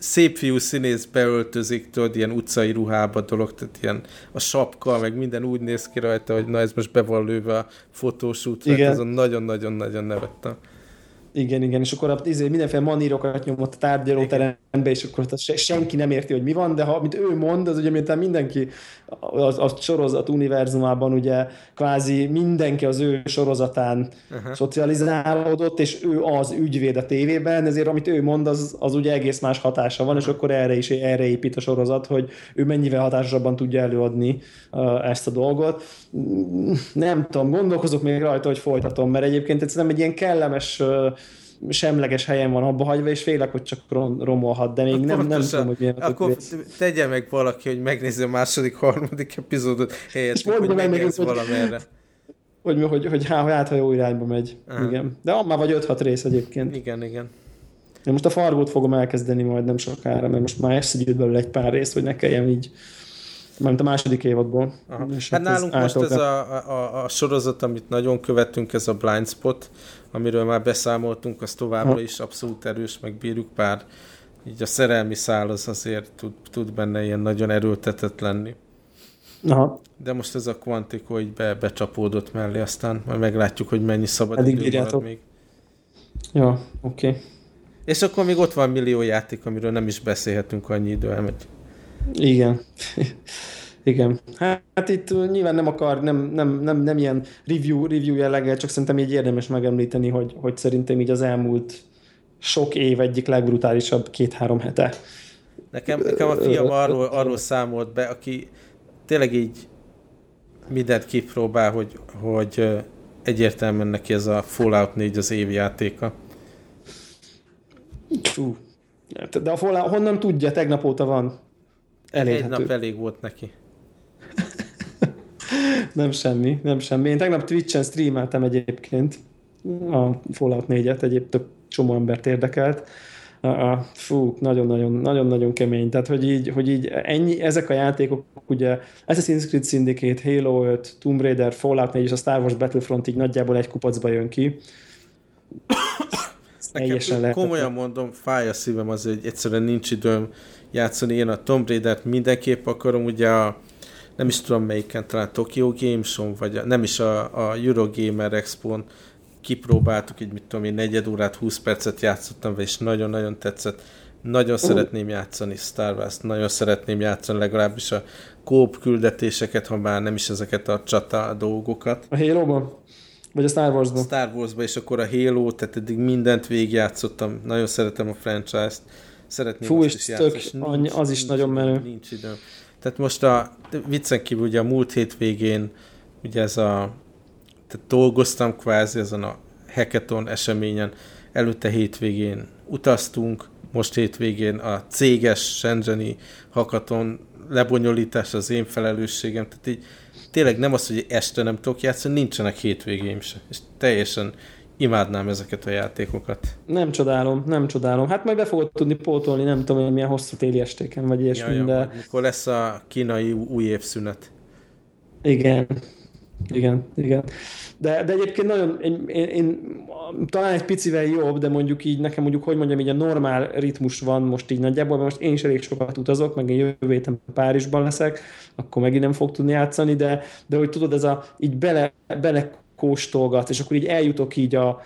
szép fiú színész beöltözik, tudod, ilyen utcai ruhába dolog, tehát ilyen a sapka, meg minden úgy néz ki rajta, hogy na ez most be van lőve a fotósútra, hát azon nagyon-nagyon-nagyon nevettem. Igen, igen, és akkor izé, mindenféle manírokat nyomott a tárgyalóterembe, és akkor senki nem érti, hogy mi van, de ha amit ő mond, az ugye miután mindenki a, a sorozat univerzumában ugye kvázi mindenki az ő sorozatán uh-huh. szocializálódott, és ő az ügyvéd a tévében, ezért amit ő mond, az, az ugye egész más hatása van, és akkor erre is erre épít a sorozat, hogy ő mennyivel hatásosabban tudja előadni uh, ezt a dolgot. Nem tudom, gondolkozok még rajta, hogy folytatom, mert egyébként egyszerűen egy ilyen kellemes uh, semleges helyen van abba hagyva, és félek, hogy csak romolhat, de még nem, nem tudom, hogy milyen Akkor tegye meg valaki, hogy megnézze a második, harmadik epizódot helyett, hogy meg még valamerre. Hogy, hogy, hogy, hogy hát, ha jó irányba megy. Aha. Igen. De már vagy 5-6 rész egyébként. Igen, igen. Én most a fargót fogom elkezdeni majd nem sokára, mert most már eszegyűjt belőle egy pár rész, hogy ne kelljen így Mármint a második évadból. Aha. És hát, nálunk most ez a, a, a sorozat, amit nagyon követünk, ez a Blind Spot, amiről már beszámoltunk, az továbbra ha. is abszolút erős, meg bírjuk, bár így a szerelmi szál az azért tud, tud benne ilyen nagyon erőltetett lenni. Aha. De most ez a Quantico így be, becsapódott mellé, aztán majd meglátjuk, hogy mennyi szabad Eddig idő marad még. Ja, oké. Okay. És akkor még ott van millió játék, amiről nem is beszélhetünk, annyi idő elmegy. Igen. Igen. Hát itt nyilván nem akar, nem, nem, nem, nem ilyen review, review jelleggel, csak szerintem így érdemes megemlíteni, hogy, hogy szerintem így az elmúlt sok év egyik legbrutálisabb két-három hete. Nekem, nekem a fiam arról, arról számolt be, aki tényleg így mindent kipróbál, hogy, hogy egyértelműen neki ez a Fallout 4 az évjátéka. Fú. De a Fallout honnan tudja? Tegnap óta van. Elérhető. Egy nap elég volt neki. nem semmi, nem semmi. Én tegnap Twitch-en streameltem egyébként a Fallout 4-et, egyéb több csomó embert érdekelt. Uh, fú, nagyon-nagyon, nagyon-nagyon kemény. Tehát, hogy így, hogy így ennyi, ezek a játékok, ugye Assassin's Creed Syndicate, Halo 5, Tomb Raider, Fallout 4 és a Star Wars Battlefront így nagyjából egy kupacba jön ki. Nekem komolyan mondom, fáj a szívem az, hogy egyszerűen nincs időm játszani. Én a Tomb Raider-t mindenképp akarom, ugye a nem is tudom melyiken, talán Tokyo Games vagy a, nem is a, a Eurogamer Expo-n kipróbáltuk, így mit tudom én, negyed órát, 20 percet játszottam és nagyon-nagyon tetszett. Nagyon uh. szeretném játszani Star Wars, nagyon szeretném játszani legalábbis a kóp küldetéseket, ha már nem is ezeket a csata dolgokat. A Halo-ban? Vagy a Star Wars-ban? Star Wars-ban, és akkor a Halo, tehát eddig mindent végigjátszottam. Nagyon szeretem a franchise-t. Szeretném Fú, azt is játszani. Nincs, az is nincs, nagyon menő. Nincs időm. Tehát most a viccen kívül ugye a múlt hétvégén ugye ez a tehát dolgoztam kvázi ezen a hackathon eseményen, előtte hétvégén utaztunk, most hétvégén a céges Shenzheni hackathon lebonyolítás az én felelősségem, tehát így tényleg nem az, hogy este nem tudok játszani, nincsenek hétvégéim se, és teljesen imádnám ezeket a játékokat. Nem csodálom, nem csodálom. Hát majd be fogod tudni pótolni, nem tudom, hogy milyen hosszú téli estéken vagy ilyesmi, ja, de... Mikor lesz a kínai új évszünet. Igen, igen, igen. De, de egyébként nagyon, én, én, én, talán egy picivel jobb, de mondjuk így nekem mondjuk, hogy mondjam, így a normál ritmus van most így nagyjából, mert most én is elég sokat utazok, meg én jövő héten Párizsban leszek, akkor megint nem fog tudni játszani, de, de hogy tudod, ez a így bele, bele kóstolgat, és akkor így eljutok így a,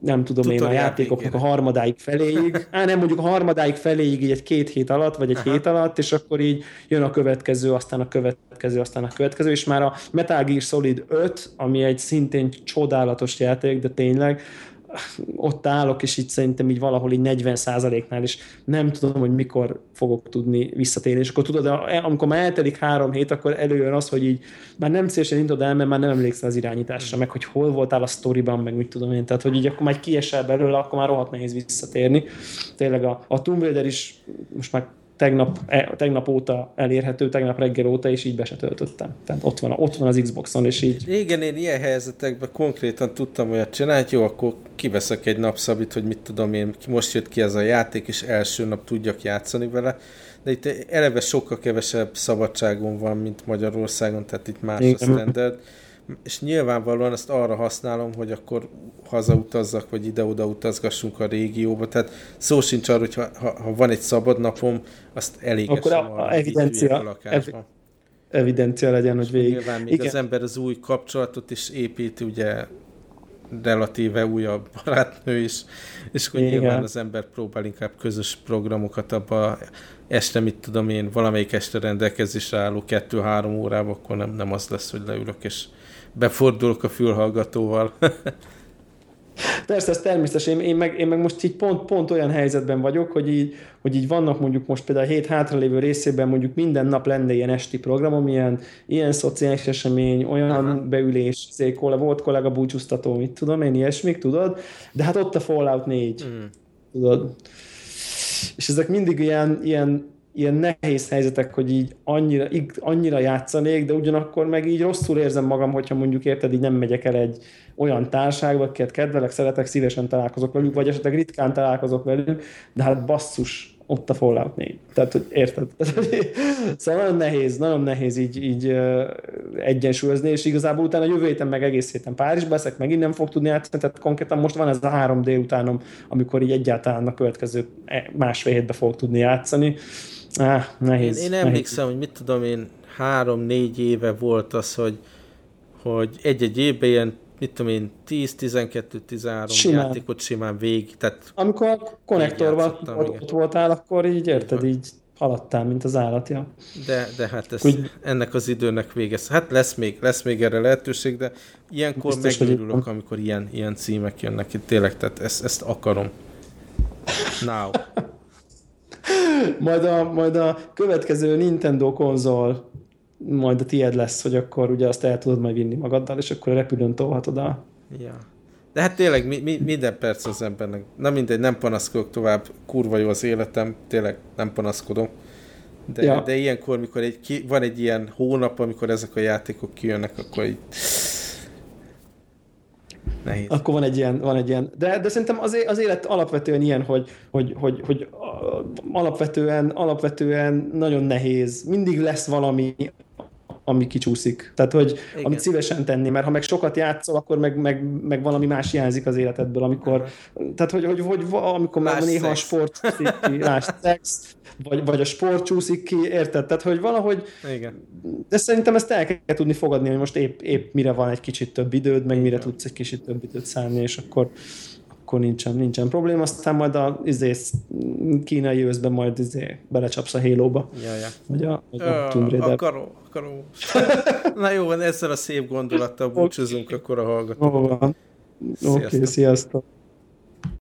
nem tudom Tutorial én, a játékoknak a harmadáig feléig. Á, nem, mondjuk a harmadáig feléig így egy két hét alatt, vagy egy Aha. hét alatt, és akkor így jön a következő, aztán a következő, aztán a következő, és már a Metal Gear Solid 5, ami egy szintén csodálatos játék, de tényleg, ott állok, és itt szerintem így valahol így 40 nál is nem tudom, hogy mikor fogok tudni visszatérni, és akkor tudod, amikor már eltelik három hét, akkor előjön az, hogy így már nem célesen indod el, mert már nem emlékszel az irányításra, meg hogy hol voltál a sztoriban, meg mit tudom én, tehát hogy így akkor már kiesel belőle, akkor már rohadt nehéz visszatérni. Tényleg a, a Tomb Raider is most már tegnap, e, tegnap óta elérhető, tegnap reggel óta, és így be se töltöttem. Tehát ott van, ott van az Xboxon, és így... Igen, én ilyen helyzetekben konkrétan tudtam olyat csinálni, hogy jó, akkor kiveszek egy napszabit, hogy mit tudom én, most jött ki ez a játék, és első nap tudjak játszani vele, de itt eleve sokkal kevesebb szabadságom van, mint Magyarországon, tehát itt más Igen. a standard és nyilvánvalóan ezt arra használom, hogy akkor hazautazzak, vagy ide-oda utazgassunk a régióba. Tehát szó sincs arra, hogy ha, ha, ha van egy szabad napom, azt elég Akkor a, a evidencia, ev, evidencia legyen, hogy végig. Nyilván még Igen. az ember az új kapcsolatot is építi, ugye relatíve újabb barátnő is, és akkor Igen. nyilván az ember próbál inkább közös programokat abba este, mit tudom én, valamelyik este rendelkezésre álló kettő-három órában, akkor nem, nem az lesz, hogy leülök és befordulok a fülhallgatóval. Persze, ez természetes. Én, én, meg, én meg most így pont, pont olyan helyzetben vagyok, hogy így, hogy így vannak mondjuk most például a hét hátralévő részében mondjuk minden nap lenne ilyen esti programom, ilyen, ilyen szociális esemény, olyan Aha. beülés, székola, volt kollega búcsúztató, mit tudom én, ilyesmik, tudod? De hát ott a Fallout 4, mm. tudod? És ezek mindig ilyen, ilyen ilyen nehéz helyzetek, hogy így annyira, annyira játszanék, de ugyanakkor meg így rosszul érzem magam, hogyha mondjuk érted, így nem megyek el egy olyan társágba, akiket kedvelek, szeretek, szívesen találkozok velük, vagy esetleg ritkán találkozok velük, de hát basszus, ott a Fallout 4. Tehát, hogy érted? szóval nagyon nehéz, nagyon nehéz így, így egyensúlyozni, és igazából utána jövő héten meg egész héten Párizsba leszek, megint nem fog tudni játszani, tehát konkrétan most van ez a három délutánom, amikor így egyáltalán a következő e, másfél hétbe fog tudni játszani. Ah, nehéz. Én, én emlékszem, nehéz. hogy mit tudom én, három-négy éve volt az, hogy, hogy egy-egy évben ilyen mit tudom én, 10-12-13 simán. játékot simán végig. Tehát Amikor konnektorban ott voltál, akkor így érted, így, így haladtál, mint az állatja. De, de hát ez, Úgy, ennek az időnek vége. Hát lesz még, lesz még erre lehetőség, de ilyenkor megőrülök, amikor ilyen, ilyen címek jönnek itt. Tényleg, tehát ezt, ezt akarom. Now. majd, a, majd a következő Nintendo konzol majd a tied lesz, hogy akkor ugye azt el tudod majd vinni magaddal, és akkor a repülőn tolhatod a... Ja. De hát tényleg mi, mi, minden perc az embernek. Na mindegy, nem panaszkodok tovább, kurva jó az életem, tényleg nem panaszkodom. De, ja. de ilyenkor, mikor egy, ki, van egy ilyen hónap, amikor ezek a játékok kijönnek, akkor így nehéz. Akkor van egy ilyen, van egy ilyen. De, de szerintem az, az élet alapvetően ilyen, hogy, hogy, hogy, hogy alapvetően, alapvetően nagyon nehéz. Mindig lesz valami, ami kicsúszik. Tehát, hogy Igen. amit szívesen tenni, mert ha meg sokat játszol, akkor meg, meg, meg valami más hiányzik az életedből, amikor, tehát, hogy, hogy, hogy amikor már néha a sport, lásd, szex, vagy, vagy a sport csúszik ki, érted? Tehát, hogy valahogy... Igen. De szerintem ezt el kell tudni fogadni, hogy most épp, épp mire van egy kicsit több időd, meg mire tudsz egy kicsit több időt szállni, és akkor akkor nincsen, nincsen probléma, aztán majd a izé, kínai őszben majd izé, belecsapsz a Halo-ba. Ja, ja. Vagy a, vagy a Tomb Raider. Akarom, akarom. Na jó, van, ezzel a szép gondolattal búcsúzunk akkor a hallgatóknak. Oké, okay, sziasztok.